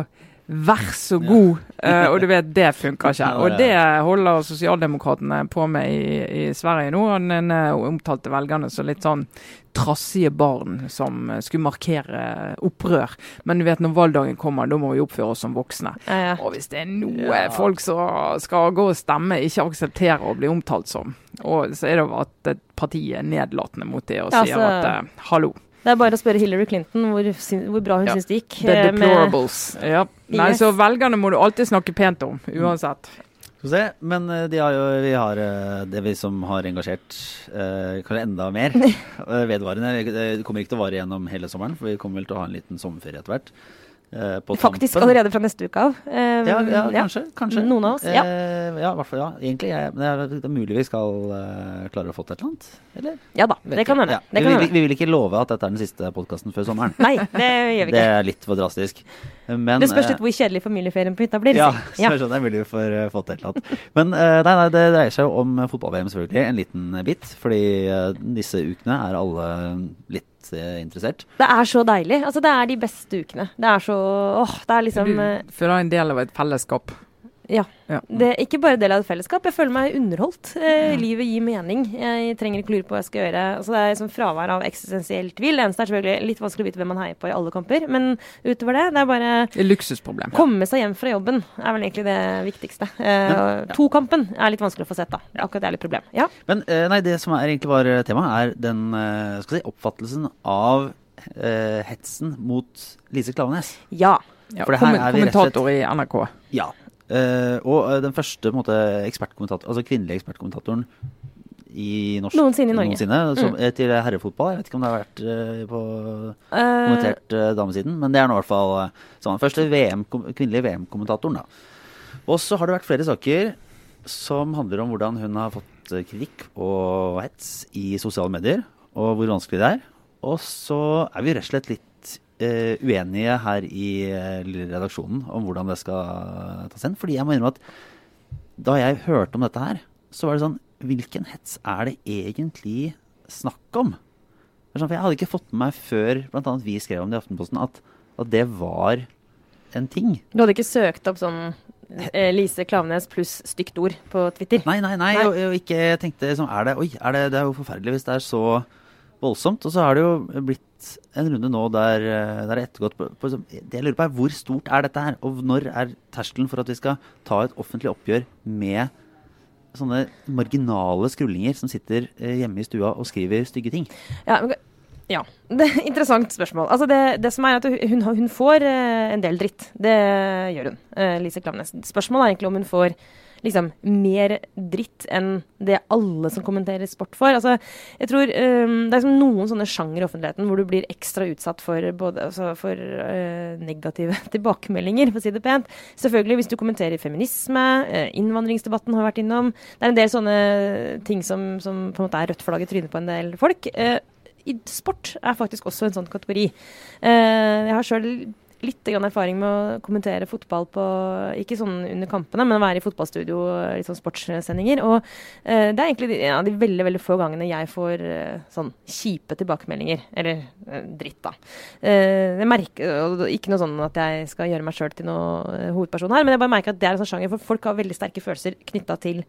vær så god. Eh, og du vet, det funker ikke. Og det holder sosialdemokratene på med i, i Sverige nå. og Den omtalte velgerne som litt sånn trassige barn som skulle markere opprør. Men du vet, når valgdagen kommer, da må vi oppføre oss som voksne. eh, Og hvis det er noe Ja. folk som skal gå og stemme, ikke aksepterer å bli omtalt som, og så er det jo at partiet er nedlatende mot det og Ja, sier så- at eh, hallo, det er bare å spørre Hillary Clinton hvor, hvor bra hun Ja. syns det gikk. the eh, med- deplorables. Ja. Nei, Yes. så velgerne må du alltid snakke pent om, uansett. Skal vi se. Men eh, de har jo, vi har eh, det vi som har engasjert eh, kanskje enda mer vedvarende. Det kommer ikke til å vare gjennom hele sommeren, for vi kommer vel til å ha en liten sommerferie etter hvert. Eh, på Faktisk tampen. allerede fra neste uke av. Eh, Ja, ja, kanskje. kanskje. Noen av oss, ja. Eh, ja, i hvert fall. Ja, egentlig. Jeg, men det er, mulig vi skal uh, klare å få til et eller annet? Eller? Ja da, Vet det kan hende. Ja. Vi, vi, vi vil ikke love at dette er den siste podkasten før sommeren. Nei, det gjør vi ikke. Det er litt for drastisk. Men, Det spørs eh, litt hvor kjedelig familieferien på hytta blir. Ja, si. om det er mulig vi får uh, få til et eller annet. Men uh, nei, nei, det dreier seg jo om eh, fotball-VM, selvfølgelig. En liten eh, bit. Fordi eh, disse ukene er alle litt eh, interessert. Det er så deilig. Altså, det er de beste ukene. Det er så åh, det er liksom eh, Du føler en del av et fellesskap. Ja. Ja. Det er ikke bare del av et fellesskap. Jeg føler meg underholdt. Eh, livet gir mening. Jeg trenger ikke lure på hva jeg skal gjøre. Altså, det er liksom fravær av eksistensiell tvil. Det eneste er selvfølgelig litt vanskelig å vite hvem man heier på i alle kamper. Men utover det, det er bare Det er luksusproblem. komme seg hjem fra jobben er vel egentlig det viktigste. Eh, ja. Tokampen er litt vanskelig å få sett, da. Akkurat det er litt problem. Ja. Men eh, nei, det som er egentlig var temaet, er den eh, skal si, oppfattelsen av eh, hetsen mot Lise Klaveness. ja. Ja, For det her er vi rett og slett- kommentator i NRK. Ja. Eh, og eh, den første måte, ekspertkommentator, altså kvinnelige ekspertkommentatoren i norsk Noensinne i Norge. noensinne, som, Mm. til herrefotball. Jeg vet ikke om det har vært uh, på kommentert uh, damesiden, men det er nå i hvert fall uh, sånn. Første VM, kvinnelige VM-kommentatoren, da. Og så har det vært flere saker som handler om hvordan hun har fått kritikk og hets i sosiale medier, og hvor vanskelig det er. Og så er vi rett og slett litt uenige her i eh, redaksjonen om hvordan det skal tas hen. Fordi jeg må innrømme at da jeg hørte om dette her, så var det sånn Hvilken hets er det egentlig snakk om? Sånn, for jeg hadde ikke fått med meg før bl.a. vi skrev om det i Aftenposten, at, at det var en ting. Du hadde ikke søkt opp sånn eh, Lise Klavenes pluss stygt ord på Twitter? Nei, nei, nei. Nei. Og, og ikke jeg tenkte sånn Er det Oi, er det, det er jo forferdelig hvis det er så voldsomt. Og så har det jo blitt en runde nå der, eh, det er ettergått på, på, sånn- Det jeg lurer på, er hvor stort er dette her? Og når er terskelen for at vi skal ta et offentlig oppgjør med sånne marginale skrullinger som sitter eh, hjemme i stua og skriver stygge ting? Ja, ja. Det er Interessant spørsmål. Altså det, det som er at hun, hun får eh, en del dritt. Det gjør hun, Lise Klamnes. Spørsmålet er egentlig om hun får liksom mer dritt enn det alle som kommenterer sport får. Altså, jeg tror um, Det er liksom noen sånne sjanger i offentligheten hvor du blir ekstra utsatt for, både, altså for uh, negative tilbakemeldinger, for å si det pent. Selvfølgelig hvis du kommenterer feminisme, uh, innvandringsdebatten har vært innom. Det er en del sånne ting som, som på en måte er rødt flagg i trynet på en del folk. Uh, sport er faktisk også en sånn kategori. jeg har sjøl litt erfaring med å kommentere fotball på Ikke sånn under kampene, men å være i fotballstudio, litt sånn sportssendinger. Og uh, det er egentlig en av de veldig veldig få gangene jeg får uh, sånn kjipe tilbakemeldinger. Eller uh, dritt, da. jeg merker Ikke noe sånn at jeg skal gjøre meg sjøl til noe hovedperson her, men jeg bare merker at det er en sånn sjanger, for folk har veldig sterke følelser knytta til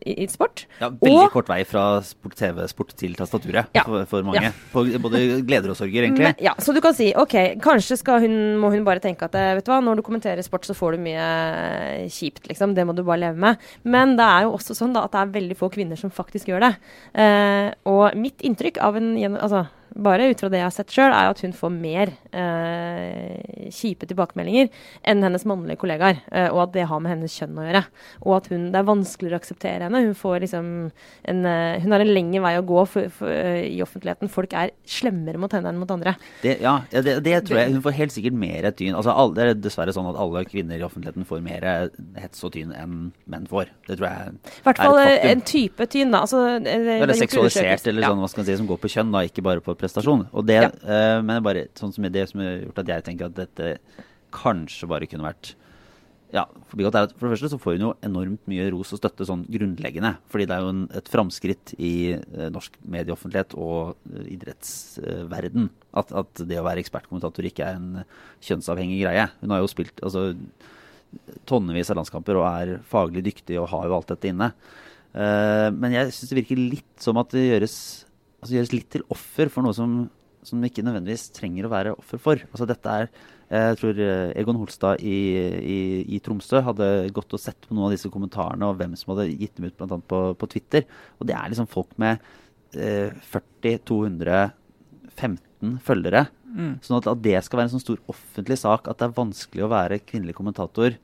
i, sport. Ja, Veldig og, kort vei fra TV-sport til tastaturet ja, for, for, mange. Ja. På både gleder og sorger, egentlig. Men, ja, Så du kan si OK, kanskje hun, må hun bare tenke at eh, vet du hva, når du kommenterer sport, så får du mye kjipt, liksom. Det må du bare leve med. Men det er jo også sånn da, at det er veldig få kvinner som faktisk gjør det. Eh, og mitt inntrykk av en altså, bare ut fra det jeg har sett sjøl, er at hun får mer eh, kjipe tilbakemeldinger enn hennes mannlige kollegaer. Eh, og at det har med hennes kjønn å gjøre. Og at hun, det er vanskeligere å akseptere henne. Hun, får liksom en, eh, hun har en lengre vei å gå for, for, uh, i offentligheten. Folk er slemmere mot henne enn mot andre. Det, ja, det, det, tror jeg. Hun får helt sikkert mer tyn. Altså, alle, det er dessverre sånn at alle kvinner i offentligheten får mer hets og tyn enn menn får. Det tror jeg er et faktum. I hvert fall en type tyn, da. Altså, eller seksualisert, eller sånn, hva skal man si, som går på kjønn, da, ikke bare på prestasjon. Og det, ja. uh, men bare sånn som det som har gjort at jeg tenker at dette kanskje bare kunne vært ja, forbigått er at For det første så får hun jo enormt mye ros og støtte sånn grunnleggende. Fordi det er jo en, et framskritt i uh, norsk medieoffentlighet og uh, idrettsverden uh, at, at, det å være ekspertkommentator ikke er en kjønnsavhengig greie. Hun har jo spilt altså, tonnevis av landskamper og er faglig dyktig og har jo alt dette inne. men jeg syns det virker litt som at det gjøres altså gjøres litt til offer for noe som, som ikke nødvendigvis trenger å være offer for. Altså dette er, Jeg tror eh, Egon Holstad i, i, i, Tromsø hadde gått og sett på noen av disse kommentarene og hvem som hadde gitt dem ut bl.a. På, på Twitter. Og det er liksom folk med eh, 40 215 følgere. Mm. Sånn at, at, det skal være en sånn stor offentlig sak at det er vanskelig å være kvinnelig kommentator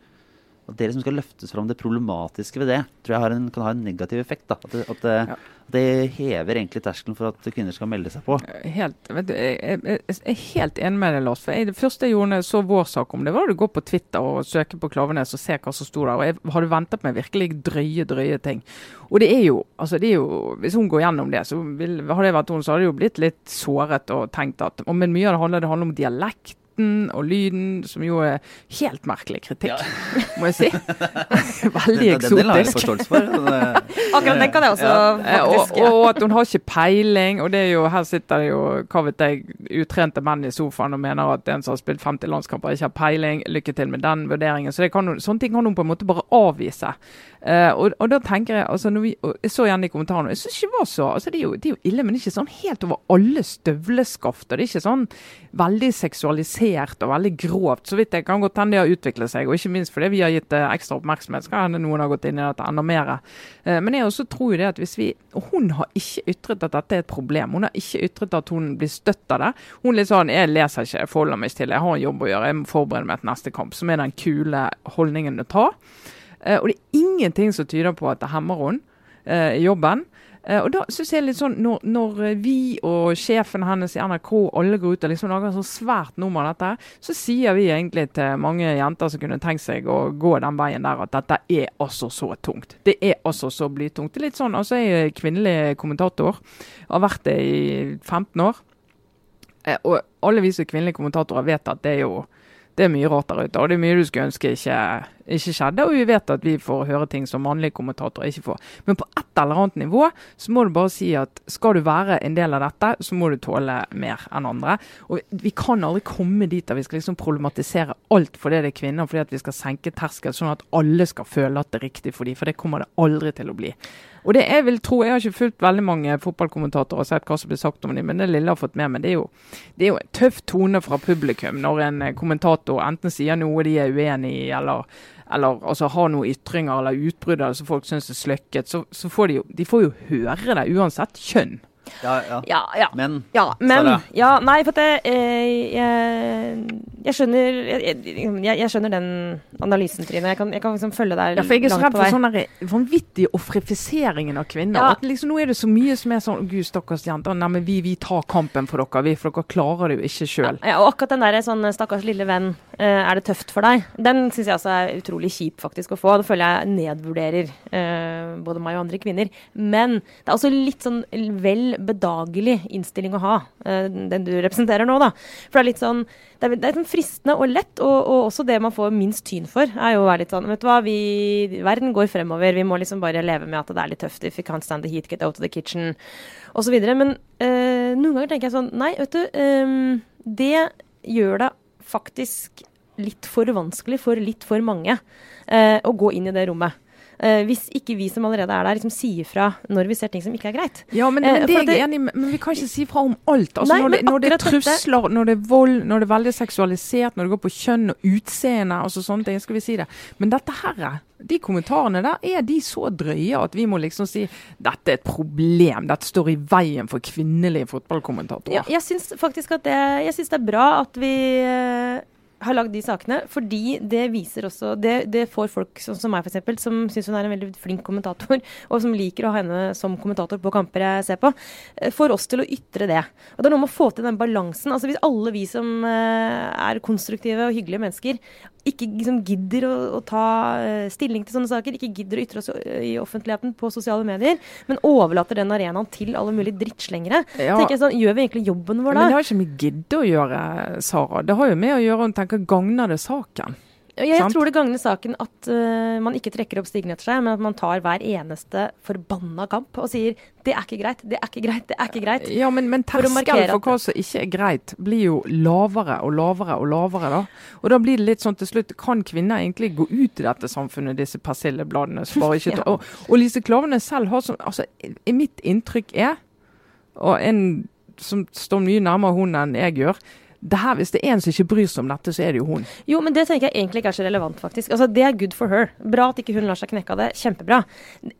at det som skal løftes fram det problematiske ved det, tror jeg en, kan ha en negativ effekt. Da. At, det, at det, ja. det, hever egentlig terskelen for at kvinner skal melde seg på. Helt, du, jeg, jeg, jeg, er helt enig med deg, Lars. for jeg, Det første jeg gjorde når jeg så vår sak om det, var å gå på Twitter og søke på Klavenes og se hva som sto der. og Jeg hadde ventet meg virkelig drøye, drøye ting. Og det er jo, altså det er jo Hvis hun går gjennom det, så vil, hadde jeg vært hun, så hadde jeg jo blitt litt såret og tenkt at Men mye av det handler, det handler om dialekt teksten og lyden, som jo er helt merkelig kritikk, ja. må jeg si. Veldig eksotisk. Den, den har jeg forståelse for. Akkurat den kan jeg også ja. faktisk. Og, og, at hun har ikke peiling. Og det er jo, her sitter det jo hva vet jeg, utrente menn i sofaen og mener at en som har spilt 50 landskamper, ikke har peiling. Lykke til med den vurderingen. Så kan, sånne ting kan hun på en måte bare avvise. Uh, og, og, da tenker Jeg altså vi, jeg så igjen i kommentarene jeg synes ikke det var så, altså det er, jo, det er jo ille, men ikke sånn helt over alle støvleskafter. Det er ikke sånn veldig seksualisert og veldig grovt. Så vidt jeg kan godt hende det har utviklet seg, og ikke minst fordi vi har gitt det ekstra oppmerksomhet. Skal hende noen har gått inn i dette enda mer. Uh, men jeg også tror jo det at hvis vi og Hun har ikke ytret at dette er et problem. Hun har ikke ytret at hun blir støtt av det. Hun litt sånn Jeg leser ikke, jeg forholder meg ikke til, jeg har en jobb å gjøre, jeg må forberede meg til neste kamp. Som er den kule holdningen å ta. Uh, og det er ingenting som tyder på at det hemmer henne i jobben. Uh, og da synes jeg litt sånn, når, når, vi og sjefen hennes i NRK alle går ut og liksom lager sånn svært nummer av dette, så sier vi egentlig til mange jenter som kunne tenkt seg å gå den veien der, at dette er altså så tungt. Det er altså så blytungt. Det er litt sånn, altså Jeg er kvinnelig kommentator, har vært det i 15 år. og alle vi som er kvinnelige kommentatorer vet at det er jo det er mye rart der ute, og det er mye du skulle ønske ikke, ikke, skjedde. Og vi vet at vi får høre ting som mannlige kommentatorer ikke får. Men på et eller annet nivå så må du bare si at skal du være en del av dette, så må du tåle mer enn andre. Og vi kan aldri komme dit at vi skal liksom problematisere alt fordi det er kvinner, fordi at vi skal senke terskel, sånn at alle skal føle at det er riktig for dem. For det kommer det aldri til å bli. Og det Jeg vil tro, jeg har ikke fulgt veldig mange fotballkommentatorer og sett hva som blir sagt om dem, men det lille jeg har fått med meg, det er jo, det er jo en tøff tone fra publikum når en eh, kommentator enten sier noe de er uenig i, eller, eller altså, har noen ytringer eller utbrudd så folk syns er sløkket, så, så får de jo de får jo høre det uansett kjønn. Ja, ja. Ja, ja. Men Ja, men Sara? ja, Nei, for at det, eh, jeg, jeg skjønner jeg, jeg, jeg skjønner den analysen, Trine. Jeg kan, jeg kan liksom følge deg langt Ja, for jeg er så redd for sånn vanvittig ofrifiseringen av kvinner. Ja. At liksom Nå er det så mye som er sånn Gud, stakkars jenter. Nei, men vi, vi tar kampen for dere, vi, for dere klarer det jo ikke sjøl. Ja, og akkurat den der sånn stakkars lille venn, eh, er det tøft for deg? Den syns jeg også er utrolig kjip faktisk å få. Da føler jeg nedvurderer eh, både meg og andre kvinner. Men det er også litt sånn vel bedagelig innstilling å ha, eh, den du representerer nå, da. For det er litt sånn det er, det er sånn fristende og lett, og, og også det man får minst tyn for, er jo å være litt sånn Vet du hva, vi, verden går fremover. Vi må liksom bare leve med at det er litt tøft. If you can't stand the heat, get out of the kitchen. Videre. Men eh, noen ganger tenker jeg sånn Nei, vet du. ehm, det gjør det faktisk litt for vanskelig for litt for mange eh, å gå inn i det rommet. Eh, hvis ikke vi som allerede er der, liksom sier fra når vi ser ting som ikke er greit. Ja, men, Eh, men det er jeg enig med, men vi kan ikke si fra om alt. Altså, Nei, når, det, når det er trusler, når det er vold, når det er veldig seksualisert, når det går på kjønn og utseende og så sånne ting, skal vi si det. Men dette her, de kommentarene der, er de så drøye at vi må liksom si dette er et problem. Dette står i veien for kvinnelige fotballkommentatorer. Ja, jeg syns faktisk at det, jeg syns det er bra at vi eh, har lagd de sakene, fordi det viser også Det, det får folk som, som meg, f.eks., som syns hun er en veldig flink kommentator, og som liker å ha henne som kommentator på kamper jeg ser på, eh, får oss til å ytre det. Og Det er noe med å få til den balansen. Altså Hvis alle vi som eh, er konstruktive og hyggelige mennesker, ikke liksom gidder å, å ta eh, stilling til sånne saker, ikke gidder å ytre oss i offentligheten på sosiale medier, men overlater den arenaen til alle mulige drittslengere, Ja. tenker jeg sånn, gjør vi egentlig jobben vår da? Men det har ikke med gidde å gjøre, Sara. Det har jo med å gjøre hun tenker gagner det saken. Jeg, sant? tror det gagner saken at uh, man ikke trekker opp stigen etter seg, men at man tar hver eneste forbanna kamp og sier det er ikke greit, det er ikke greit, det er ikke greit. Ja, men, men terskelen for hva som ikke er greit, blir jo lavere og lavere og lavere. da. Og da blir det litt sånn til slutt Kan kvinner egentlig gå ut i dette samfunnet, disse persillebladene? Ja. og, og Lise Klovne selv har sånn altså, i- Mitt inntrykk er, og en som står mye nærmere hun enn jeg gjør det her, Hvis det er en som ikke bryr seg om dette, så er det jo hun. Jo, men det tenker jeg egentlig ikke er så relevant, faktisk. Altså, Det er good for her. Bra at ikke hun lar seg knekke av det. Kjempebra.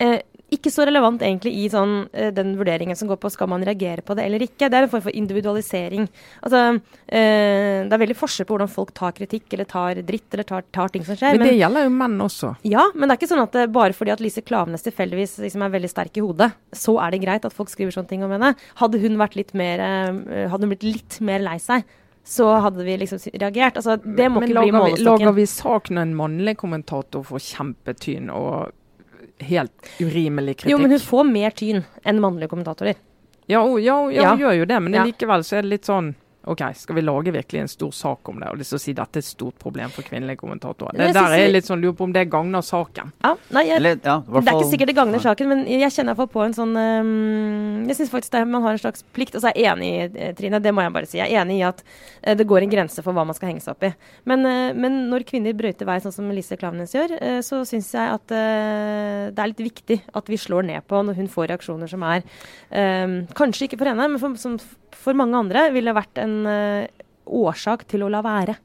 Eh, ikke så relevant egentlig i sånn, eh, den vurderingen som går på skal man reagere på det eller ikke. Det er en form for individualisering. Altså, eh, det er veldig forskjell på hvordan folk tar kritikk eller tar dritt eller tar, tar ting som skjer. Men det gjelder jo menn også. Ja, men det er ikke sånn at det, bare fordi at Lise Klaveness tilfeldigvis liksom er veldig sterk i hodet, så er det greit at folk skriver sånne ting om henne. Hadde hun vært litt mer eh, Hadde hun blitt litt mer lei seg, så hadde vi liksom reagert. Altså, det må Men ikke bli lager vi, lager vi sak når en mannlig kommentator får kjempetyn og helt urimelig kritikk? Jo, men hun får mer tyn enn mannlige kommentatorer. Ja, hun, ja, hun- ja, Ja. gjør jo det, men likevel så er det litt sånn OK, skal vi lage virkelig en stor sak om det? Og liksom si dette er et stort problem for kvinnelige kommentatorer. Det der er jeg litt sånn, lurer på om det gagner saken. Ja, nei, jeg, Eller, ja, det er ikke sikkert det gagner Ja. saken, men jeg kjenner iallfall på en sånn um, Jeg syns faktisk det, man har en slags plikt. Og så er jeg enig, eh, Trine, det må jeg bare si. Jeg er enig i at uh, det går en grense for hva man skal henge seg opp i. Men, uh, men når kvinner brøyter vei, sånn som Lise Klaveness gjør, uh, så syns jeg at det er litt viktig at vi slår ned på når hun får reaksjoner som er øhm, Kanskje ikke for henne, men for, som for mange andre ville vært en eh, årsak til å la være.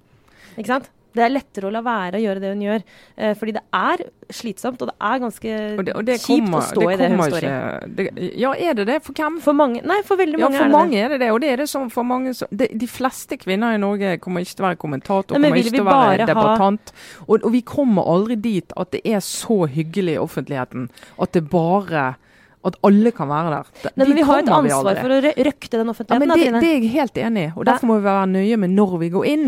Ikke sant? Det er lettere å la være å gjøre det hun gjør. eh, fordi det er slitsomt, og det er ganske Og det, og det kjipt kommer, å stå i det hun står i. det, Ja, er det det? For hvem? For mange, nei, for veldig Ja, mange for er det mange det. er det det. Og det er det som for mange som de, De fleste kvinner i Norge kommer ikke til å være kommentator, Nei, kommer ikke til å være ha- debattant. Og, og vi kommer aldri dit at det er så hyggelig i offentligheten at det bare At alle kan være der. De Nei, men vi har et ansvar for å røkte den Ja, offentligheten. men det, det er jeg helt enig i. Og Derfor må vi være nøye med når vi går inn.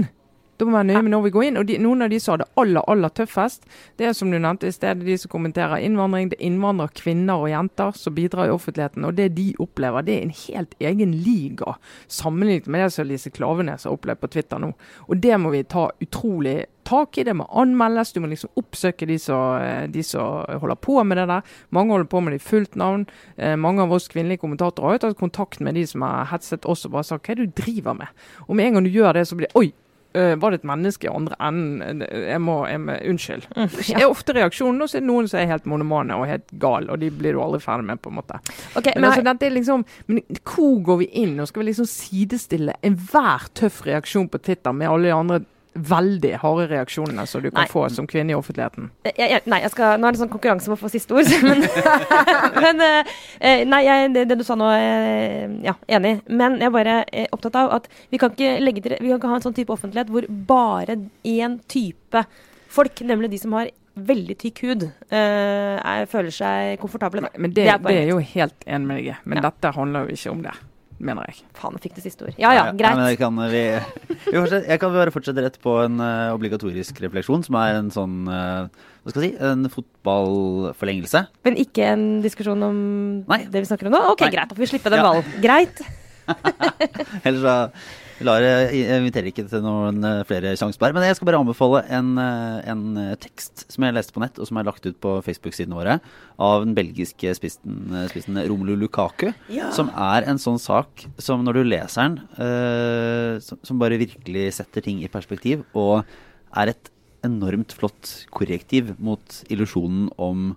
Da må man være nøye med når vi går inn. Og de, Noen av de som har det aller aller tøffest, det er som du nevnte i stedet de som kommenterer innvandring. Det er innvandrere, kvinner og jenter som bidrar i offentligheten. Og det de opplever, det er en helt egen liga sammenlignet med det som Lise Klavenes har opplevd på Twitter nå. Og det må vi ta utrolig tak i. Det må anmeldes. Du må liksom oppsøke de som, eh, de som holder på med det der. Mange holder på med det i fullt navn. Eh, mange av oss kvinnelige kommentatorer har jo tatt kontakt med de som har hetset oss og bare sagt hva er det du driver med? Og med en gang du gjør det, så blir det oi. Eh, var det et menneske i andre enden? Eh, Jeg må, jeg må Unnskyld. Mm, Det er ofte reaksjonen, og så er det noen som er helt monomane og helt gal, og de blir du aldri ferdig med, på en måte. Okay, Men, men, altså, dette er liksom, men hvor går vi inn? Nå skal vi liksom sidestille enhver tøff reaksjon på Twitter med alle de andre veldig harde reaksjonene som du kan Nei. få som kvinne i offentligheten. Jeg, jeg, nei, jeg skal, nå er det sånn konkurranse om å få siste ord, men, men eh, eh, Nei, jeg, det, det du sa nå, eh, ja, enig. Men jeg er bare er opptatt av at vi kan ikke legge til Vi kan ikke ha en sånn type offentlighet hvor bare én type folk, nemlig de som har veldig tykk hud, er, føler seg komfortable. Nei, Men det, Det er det, er jo helt enig med deg. Men Ja. dette handler jo ikke om det, mener jeg. Faen, jeg fikk det siste ord. Ja ja, greit. Nei, jeg, kan, vi, vi jeg kan bare fortsette rett på en uh, obligatorisk refleksjon, som er en sånn uh, Hva skal jeg si? En fotballforlengelse. Men ikke en diskusjon om Nei. det vi snakker om nå? Ok, Nei. greit. Da får vi slippe den Ja. ballen. Greit. Ellers så lar jeg, jeg inviterer ikke til noen eh, flere sjanser. Men jeg skal bare anbefale en, eh, en eh, tekst som jeg leste på nett, og som er lagt ut på Facebook-sidene våre, av den belgiske spissen, eh, spissen Romelu Lukaku. Som er en sånn sak som når du leser den, eh, som, som bare virkelig setter ting i perspektiv, og er et enormt flott korrektiv mot illusjonen om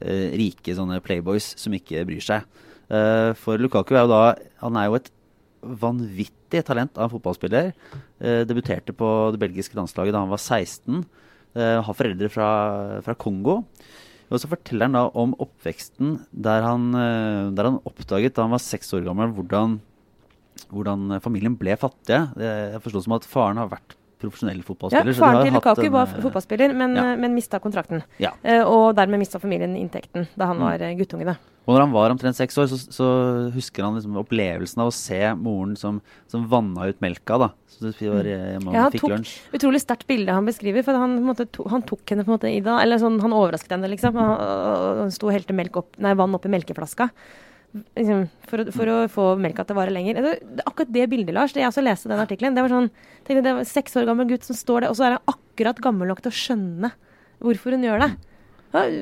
eh, rike sånne playboys som ikke bryr seg. Eh, for Lukaku er jo da Han er jo et vanvittig talent av en fotballspiller. Eh, debuterte på det belgiske landslaget da han var 16. Eh, har foreldre fra, fra Kongo. Og så forteller han da om oppveksten der han, eh, der han oppdaget da han var seks år gammel, hvordan, hvordan familien ble fattige. Det- Jeg forstår som at faren har vært profesjonell Ja, fotballspiller. så de faren til Lukaku en, var eh, fotballspiller, men, ja. eh, men mista kontrakten. Ja. Eh, og dermed mista familien inntekten da han Mm. var mm. guttunge. Da. Og når han var omtrent seks år, så, så husker han liksom opplevelsen av å se moren som, som vanna ut melka. da. Så det var hjemme og Ja, han fikk tok- lunsj. Utrolig sterkt bilde han beskriver. For han, på måte, to, han tok henne på en måte i det. Eller sånn, han overrasket henne, liksom. Han, han sto og helte opp, nei, vann opp i melkeflaska. Liksom, for, for å få melka til å vare lenger. Det, det, akkurat det bildet, Lars, det jeg også leste den artikkelen, det var sånn tenkte, Det var seks år gammel gutt som står der, og så er han akkurat gammel nok til å skjønne hvorfor hun gjør det.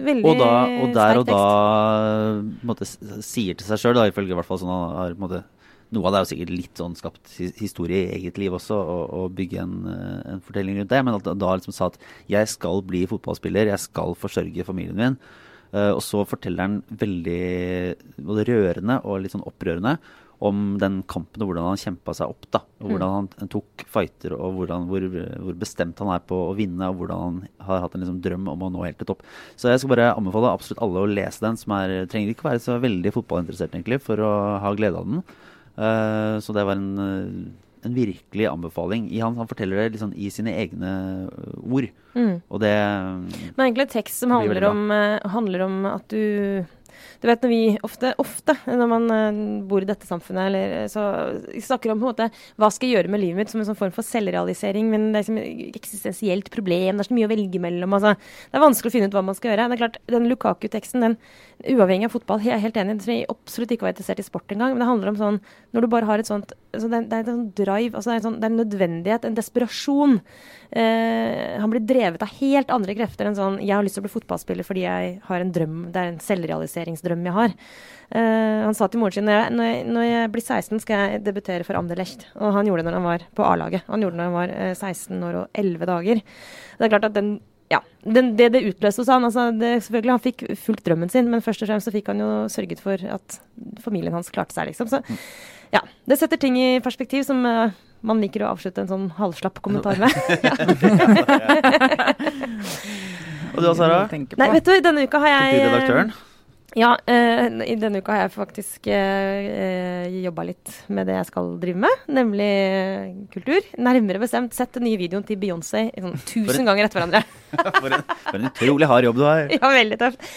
veldig Og, da, og der og da s- sier til seg sjøl, ifølge i hvert fall sånn han har Noe av det er jo sikkert litt sånn skapt historie i eget liv også, å og bygge en, eh, en fortelling rundt det. Men at da liksom sa at 'jeg skal bli fotballspiller, jeg skal forsørge familien min'. Eh, og så forteller han veldig både rørende og litt sånn opprørende om den kampen og hvordan han kjempa seg opp. da, og Hvordan han, tok fighter og hvordan, hvor, hvor bestemt han er på å vinne, og hvordan han har hatt en liksom drøm om å nå helt til topp. Så jeg skal bare anbefale absolutt alle å lese den, som er, trenger ikke være så veldig fotballinteressert egentlig for å ha glede av den. Uh, så det var en, eh, en virkelig anbefaling. I han, han forteller det liksom i sine egne eh, ord. Mm. Og det Men egentlig en tekst som handler om, eh, handler om at du Du vet når vi ofte, ofte når man eh, bor i dette samfunnet, eller så snakker om på en måte hva skal jeg gjøre med livet mitt som en sånn form for selvrealisering, men det er liksom et eksistensielt problem, det er så mye å velge mellom. Altså. Det er vanskelig å finne ut hva man skal gjøre. Det er klart, Den Lukaku-teksten, den uavhengig av fotball, jeg er helt enig, jeg absolutt ikke var interessert i sport engang, men det handler om sånn når du bare har et sånt altså det, er, det er en sånn drive, altså det er en, sånn, det er en nødvendighet, en desperasjon. Eh, han blir drevet av helt andre krefter enn sånn 'jeg har lyst til å bli fotballspiller fordi jeg har en drøm', det er en selvrealiseringsdrøm jeg har. Eh, han sa til moren sin når jeg, når, jeg, når jeg blir 16, skal jeg debutere for Anderlecht. Og han gjorde det når han var på A-laget. Han gjorde det når han var eh, 16 år og 11 dager. Det er klart at den ja, den, det det utløste hos han altså det, Selvfølgelig, han fikk fulgt drømmen sin, men først og fremst så fikk han jo sørget for at familien hans klarte seg, liksom. Så ja, det setter ting i perspektiv som uh, man liker å avslutte en sånn halvslapp kommentar med. Og du da, Sara? Nei, vet du, denne uka har jeg Kulturredaktøren? Ja, uh, i denne uka har jeg faktisk uh, jobba litt med det jeg skal drive med, nemlig eh, kultur. Nærmere bestemt sett den nye videoen til Beyoncé sånn tusen ganger etter hverandre. For en, for en utrolig hard jobb du har. ja, veldig tøft.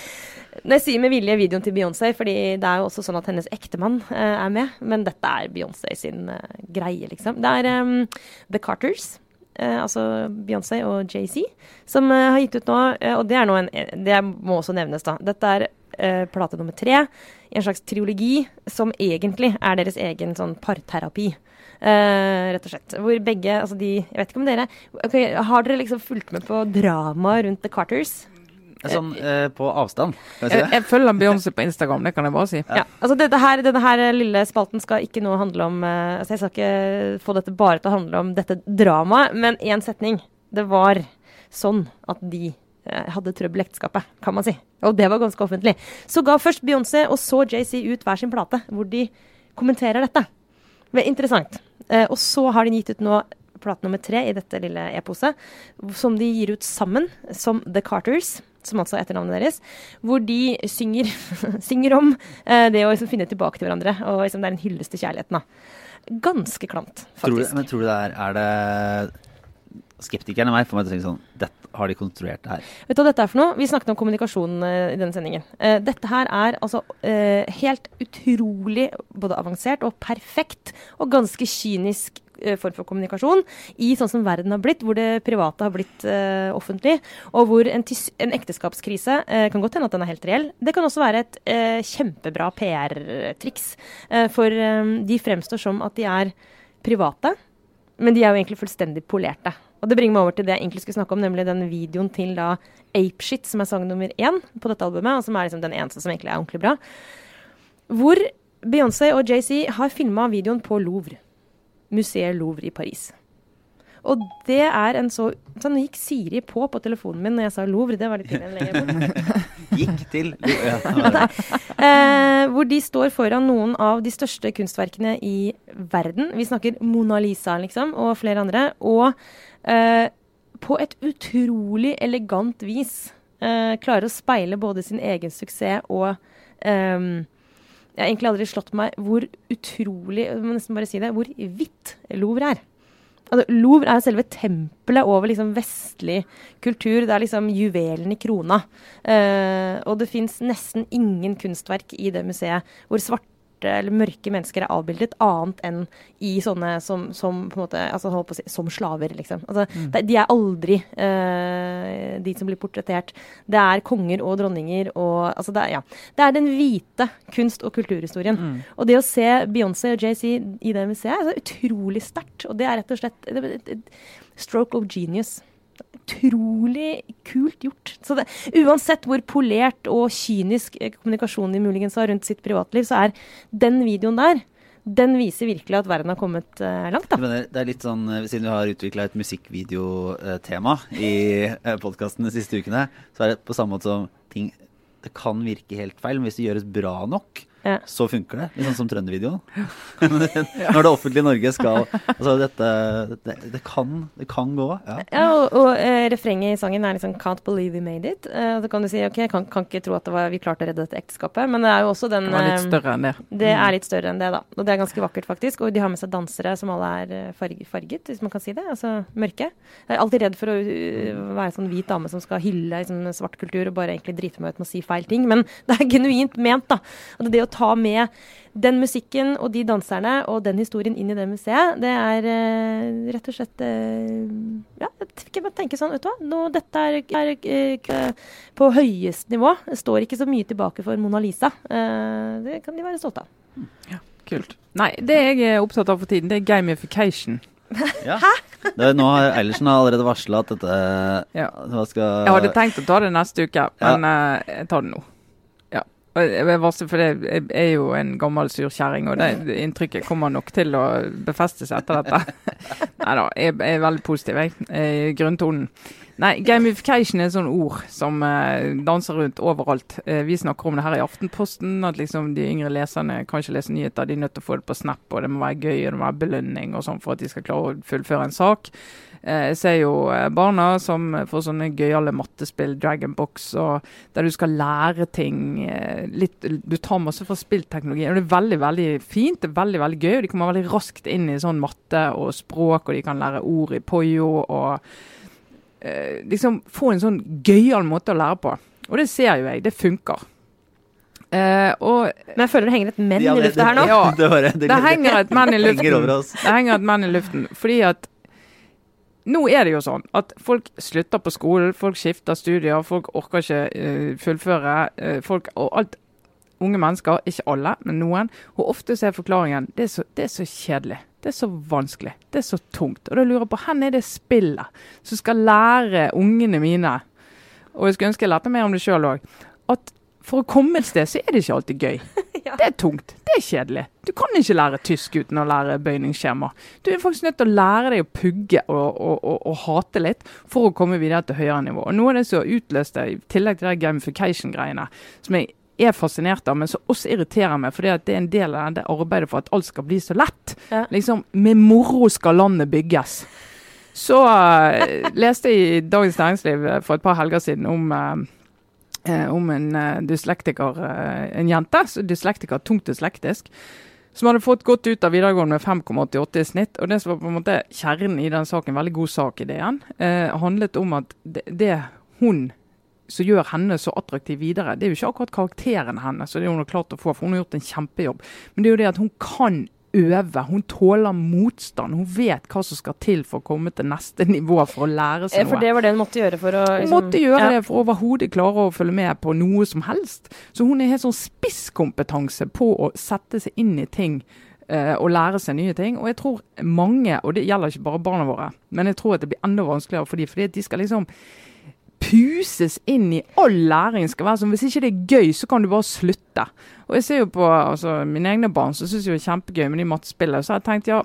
Når jeg sier med vilje videoen til Beyoncé, fordi det er jo også sånn at hennes ektemann uh, er med, men dette er Beyoncé sin uh, greie, liksom. Det er um, The Carters. Uh, altså Beyoncé og JC, som har gitt ut nå Og det er nå en Det må også nevnes, da. Dette er plate nummer tre i en slags triologi som egentlig er deres egen sånn parterapi. Uh, rett og slett. Hvor begge Altså de Jeg vet ikke om dere okay, Har dere liksom fulgt med på dramaet rundt The Carters? Sånn eh, på avstand, kan jeg si det? jeg følger Beyoncé på Instagram, det kan jeg bare si. Ja. altså dette her, Denne her lille spalten skal ikke nå handle om eh, altså Jeg skal ikke få dette bare til å handle om dette dramaet, men én setning. Det var sånn at de eh, hadde trøbbel i ekteskapet, kan man si. Og det var ganske offentlig. Så ga først Beyoncé og så JC ut hver sin plate, hvor de kommenterer dette. Det er interessant. Eh, og så har de gitt ut nå plate nummer tre i dette lille eposet, som de gir ut sammen, som The Carters. Som altså er etternavnet deres. Hvor de synger, synger om eh, det å liksom finne tilbake til hverandre. Og liksom det er en hyllest til kjærligheten. da. Ganske klamt, Tror du, faktisk. men tror du det er, er det skeptikeren i meg får meg til å tenke sånn Dette har de konstruert det her. Vet du hva dette er for noe? Vi snakket om kommunikasjon eh, i denne sendingen. Eh, dette her er altså eh, helt utrolig både avansert og perfekt og ganske kynisk form for kommunikasjon i sånn som verden har blitt, hvor det private har blitt uh, offentlig, og hvor en, en ekteskapskrise uh, kan godt hende at den er helt reell. Det kan også være et uh, kjempebra PR-triks, eh, for um, de fremstår som at de er private, men de er jo egentlig fullstendig polerte. Og det bringer meg over til det jeg egentlig skulle snakke om, nemlig den videoen til da Apeshit, som er sang nummer én på dette albumet, og som er liksom den eneste som egentlig er ordentlig bra. Hvor Beyoncé og JC har filma videoen på Louvre. Museet Louvre i Paris. Og det er en så Så nå gikk Siri på på telefonen min når jeg sa Louvre. Det var litt enn lenger bort. Gikk til ja. Eh, hvor de står foran noen av de største kunstverkene i verden. Vi snakker Mona Lisa, liksom, og flere andre. Og eh, på et utrolig elegant vis eh, klarer å speile både sin egen suksess og ehm, Jeg har egentlig aldri slått meg hvor utrolig Jeg må nesten bare si det, hvor hvitt Louvre er. Altså, Louvre er selve tempelet over liksom vestlig kultur. Det er liksom juvelen i krona. Eh, og det fins nesten ingen kunstverk i det museet hvor svarte eller mørke mennesker er avbildet, annet enn i sånne som, som på en måte, altså holdt på å si, som slaver, liksom. Altså, det, de er aldri uh, de som blir portrettert. Det er konger og dronninger og altså det, er, ja. det er den hvite kunst- og kulturhistorien. Og det å se Beyoncé og JC i det museet er utrolig sterkt. Og det er rett og slett et, et, et stroke of genius. Utrolig kult gjort. Så det, uansett hvor polert og kynisk eh, kommunikasjonen de muligens har rundt sitt privatliv, så er den videoen der den viser virkelig at verden har kommet eh, langt. da. Mener, det er litt sånn, eh, Siden du har utvikla et musikkvideotema i podkasten de siste ukene, så er det på samme måte som ting Det kan virke helt feil, men hvis det gjøres bra nok, Ja. så funker det. Litt sånn som Trøndervideoen. Når det offentlige Norge skal Altså, dette Det, det, kan, det kan gå. Ja. Ja, og, og eh, refrenget i sangen er liksom 'Can't believe we made it'. Eh, så kan du si ok, jeg kan, kan ikke tro at det var, vi klarte å redde dette ekteskapet, men det er jo også den Det var litt eh, større enn det. Det er litt større enn det, da. Og det er ganske vakkert, faktisk. Og de har med seg dansere som alle er farget, hvis man kan si det. Altså mørke. Jeg er alltid redd for å uh, være en sånn hvit dame som skal hylle liksom, svart kultur og bare egentlig drite meg ut med å si feil ting. Men det er genuint ment, da. Og det å ta med den musikken og de danserne og den historien inn i det museet, det er uh, rett og slett uh, Ja, jeg fikk bare tenke sånn, vet du hva. Nå, dette er, er uh, på høyest nivå. Det står ikke så mye tilbake for Mona Lisa. Eh, det kan de være stolte av. Ja, Kult. Nei, det jeg er opptatt av for tiden, det er gamification. Ja. Det, nå har Eilertsen allerede varsla at dette Ja. skal, Jeg hadde tenkt å ta det neste uke, men eh, jeg tar det nå. Ja. Og Jeg vil varsle, for det jeg er jo en gammel surkjerring, og det, inntrykket kommer nok til å befeste seg etter dette. Nei da, jeg, jeg er veldig positiv, jeg. Grunntonen. Nei, gamification er et sånt ord som eh, danser rundt overalt. Eh, vi snakker om det her i Aftenposten, at liksom de yngre leserne kan ikke lese nyheter. De er nødt til å få det på Snap, og det må være gøy og det må være belønning og sånn for at de skal klare å fullføre en sak. Eh, Jeg ser jo eh, barna som får sånne gøyale mattespill, Dragonbox, og der du skal lære ting eh, litt Du tar masse fra spillteknologi. og Det er veldig veldig fint, det er veldig veldig gøy. og De kommer veldig raskt inn i sånn matte og språk, og de kan lære ord i poyo. og eh, liksom Få en sånn gøyal måte å lære på. Og det ser jo jeg, det funker. Uh, og Men jeg føler det henger et menn Ja, i det- lufta her nå. Ja. det, det, det henger et menn i luften. Det henger et menn i luften. Fordi at nå er det jo sånn at folk slutter på skolen, folk skifter studier, folk orker ikke uh, fullføre. Uh, folk og alt Unge mennesker, ikke alle, men noen. Og ofte så er forklaringen det er, så, det er så kjedelig. Det er så vanskelig. Det er så tungt. Og da lurer jeg på hvor er det spillet som skal lære ungene mine, og jeg skulle ønske jeg lærte mer om det sjøl òg, at for å komme et sted, så er det ikke alltid gøy. Ja. Det er tungt. Det er kjedelig. Du kan ikke lære tysk uten å lære bøyningsskjema. Du er faktisk nødt til å lære deg å pugge og, og, og, og hate litt for å komme videre til høyere nivå. Og Noe av det som utløste, i tillegg til de gamification-greiene, som jeg er fascinert av, men som også irriterer meg. fordi det er en del av det arbeidet for at alt skal bli så lett. Ja. Liksom, Med moro skal landet bygges. Så uh, leste jeg i Dagens Næringsliv eh, for et par helger siden om uh, om en uh, dyslektiker, en jente, dyslektiker, tungt dyslektisk, som hadde fått godt ut av videregående med 5,88 i snitt. og Det som var på en måte kjernen i den saken, veldig god sak i det igjen, handlet om at det, det hun som gjør henne så attraktiv videre, det er jo ikke akkurat karakteren hennes, så det har klart å få, for hun har gjort en kjempejobb. Men det er jo det at hun kan øve. Hun tåler motstand. Hun vet hva som skal til for å komme til neste nivå for å lære seg noe. For det var det hun måtte gjøre for å liksom, Hun måtte gjøre ja. det for overhodet klare å følge med på noe som helst. Så hun er helt sånn spisskompetanse på å sette seg inn i ting uh, og lære seg nye ting. Og jeg tror mange, og det gjelder ikke bare barna våre, men jeg tror at det blir enda vanskeligere for dem, fordi de skal liksom puses inn i all læring. skal være sånn, Hvis ikke det er gøy, så kan du bare slutte. Og jeg ser jo på altså, mine egne barn, så syns jeg det er kjempegøy med de mattespillene. Så jeg tenkt ja,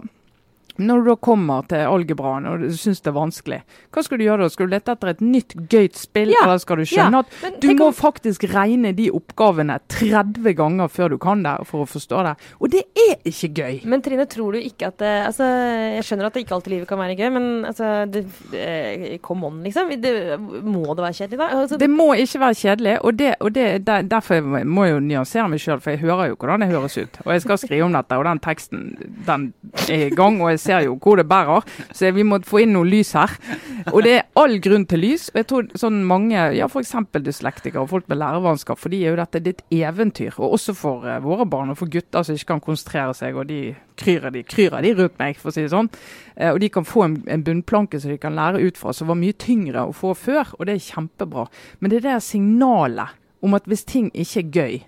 når du da kommer til algebraen og du syns det er vanskelig, hva skal du gjøre da? Skal du lete etter et nytt gøyt spill, ja. eller skal du skjønne ja. at du må om... faktisk regne de oppgavene 30 ganger før du kan det, for å forstå det? Og det er ikke gøy. Men Trine, tror du ikke at det, altså, Jeg skjønner at det ikke alltid livet kan være gøy, men altså det, eh, Come on, liksom. Det, må det være kjedelig, da? Altså, det må ikke være kjedelig, og, det, og der, derfor må jeg jo nyansere meg sjøl, for jeg hører jo hvordan det høres ut. Og jeg skal skrive om dette, og den teksten den er i gang. og jeg ser jo hvor det bærer, så vi må få inn noe lys her. Og det er all grunn til lys. og jeg tror sånn mange, ja f.eks. dyslektikere og folk med lærevansker, for de er jo dette ditt eventyr. Og også for uh, våre barn og for gutter som ikke kan konsentrere seg, og de kryrer de, kryrer de rundt meg, for å si det sånn. Uh, og de kan få en, en bunnplanke som de kan lære ut fra, som var mye tyngre å få før, og det er kjempebra. Men det er det signalet om at hvis ting ikke er gøy,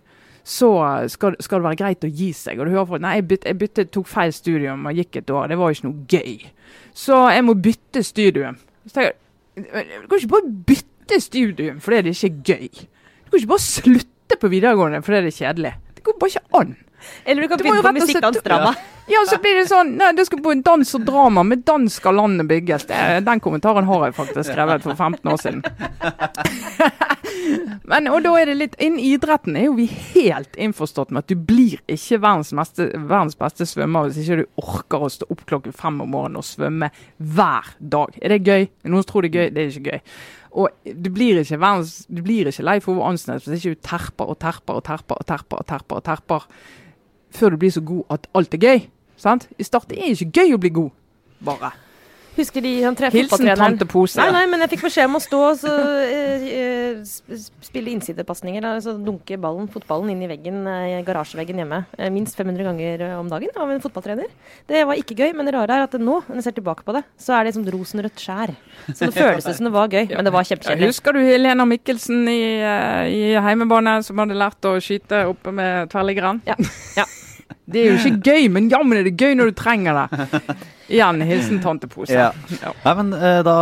så skal, skal, det være greit å gi seg. Og du hører folk nei, jeg, bytte, jeg bytte, tok feil studium og gikk et år. Det var jo ikke noe gøy. Så jeg må bytte studium. Så tenker jeg, Du kan ikke bare bytte studium fordi det ikke er gøy. Du kan ikke bare slutte på videregående fordi det er kjedelig. Det går bare ikke an. Eller du kan begynne på musikkdansdrama. Ja. Ja, så blir det sånn Nei, du skal på en dans og drama. Med dans skal landet bygges. Det, den kommentaren har jeg faktisk skrevet for 15 år siden. Men, og da er det litt Innen idretten er jo vi helt innforstått med at du blir ikke verdens, meste, verdens beste svømmer hvis ikke du orker å stå opp klokken fem om morgenen og svømme hver dag. Er det gøy? Noen tror det er gøy, det er ikke gøy. Og du blir ikke, verdens, du blir ikke lei for Ove Ansnes hvis ikke du terper og terper og terper og terper. og terper og terper før du blir så god at alt er gøy. Sant? I starten er det ikke gøy å bli god, bare. Husker de han tre Hilsen tante Pose. Nei, nei, men jeg fikk beskjed om å stå og så, uh, spille innsidepasninger. Altså dunke ballen, fotballen inn i veggen, uh, garasjeveggen hjemme. Uh, minst 500 ganger om dagen av en fotballtrener. Det var ikke gøy, men det rare er at nå, når jeg ser tilbake på det, så er det som rosenrødt skjær. Så det føles som det var gøy, men det var kjempekjedelig. Husker du Helena Mikkelsen i, i heimebane som hadde lært å skyte oppe med tverrliggeren? Ja. ja. Det er jo ikke gøy, men jammen er det gøy når du trenger det. Igjen, hilsen tante Pose. Ja. Ja. Nei, men uh, Da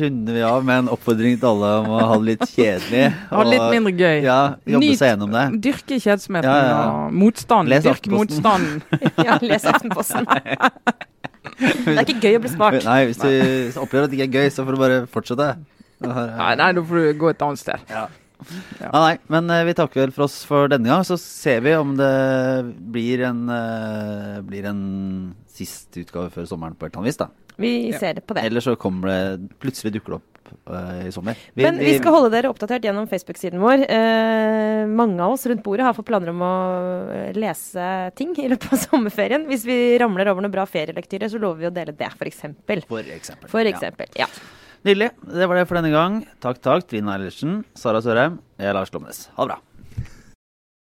runder vi av med en oppfordring til alle om å ha det litt kjedelig. Ha det litt mindre gøy. Ja, Jobbe Nyt, seg gjennom det. Dyrke kjedsomheten ja, og motstand. Les Dyrk motstanden. ja, les Aftenposten. det er ikke gøy å bli smart. Nei, hvis du opplever at det ikke er gøy, så får du bare fortsette. Nei, nei, da får du gå et annet sted. Ja. Ja. Ah, nei, men uh, vi takker vel for oss for denne gang. Så ser vi om det blir en, uh, blir en siste utgave før sommeren på et eller annet vis. da. Vi ja. ser det på det. Eller så kommer det plutselig dukker det opp uh, i sommer. Vi, men vi, skal holde dere oppdatert gjennom Facebook-siden vår. mange av oss rundt bordet har fått planer om å lese ting i løpet av sommerferien. Hvis vi ramler over noe bra ferielektyre, så lover vi å dele det, f.eks. For eksempel. For eksempel, ja. ja. Nydelig. Det var det for denne gang. Takk, takk, Trine Eilertsen, Sara Sørheim, jeg er Lars Lomnes. Ha det bra.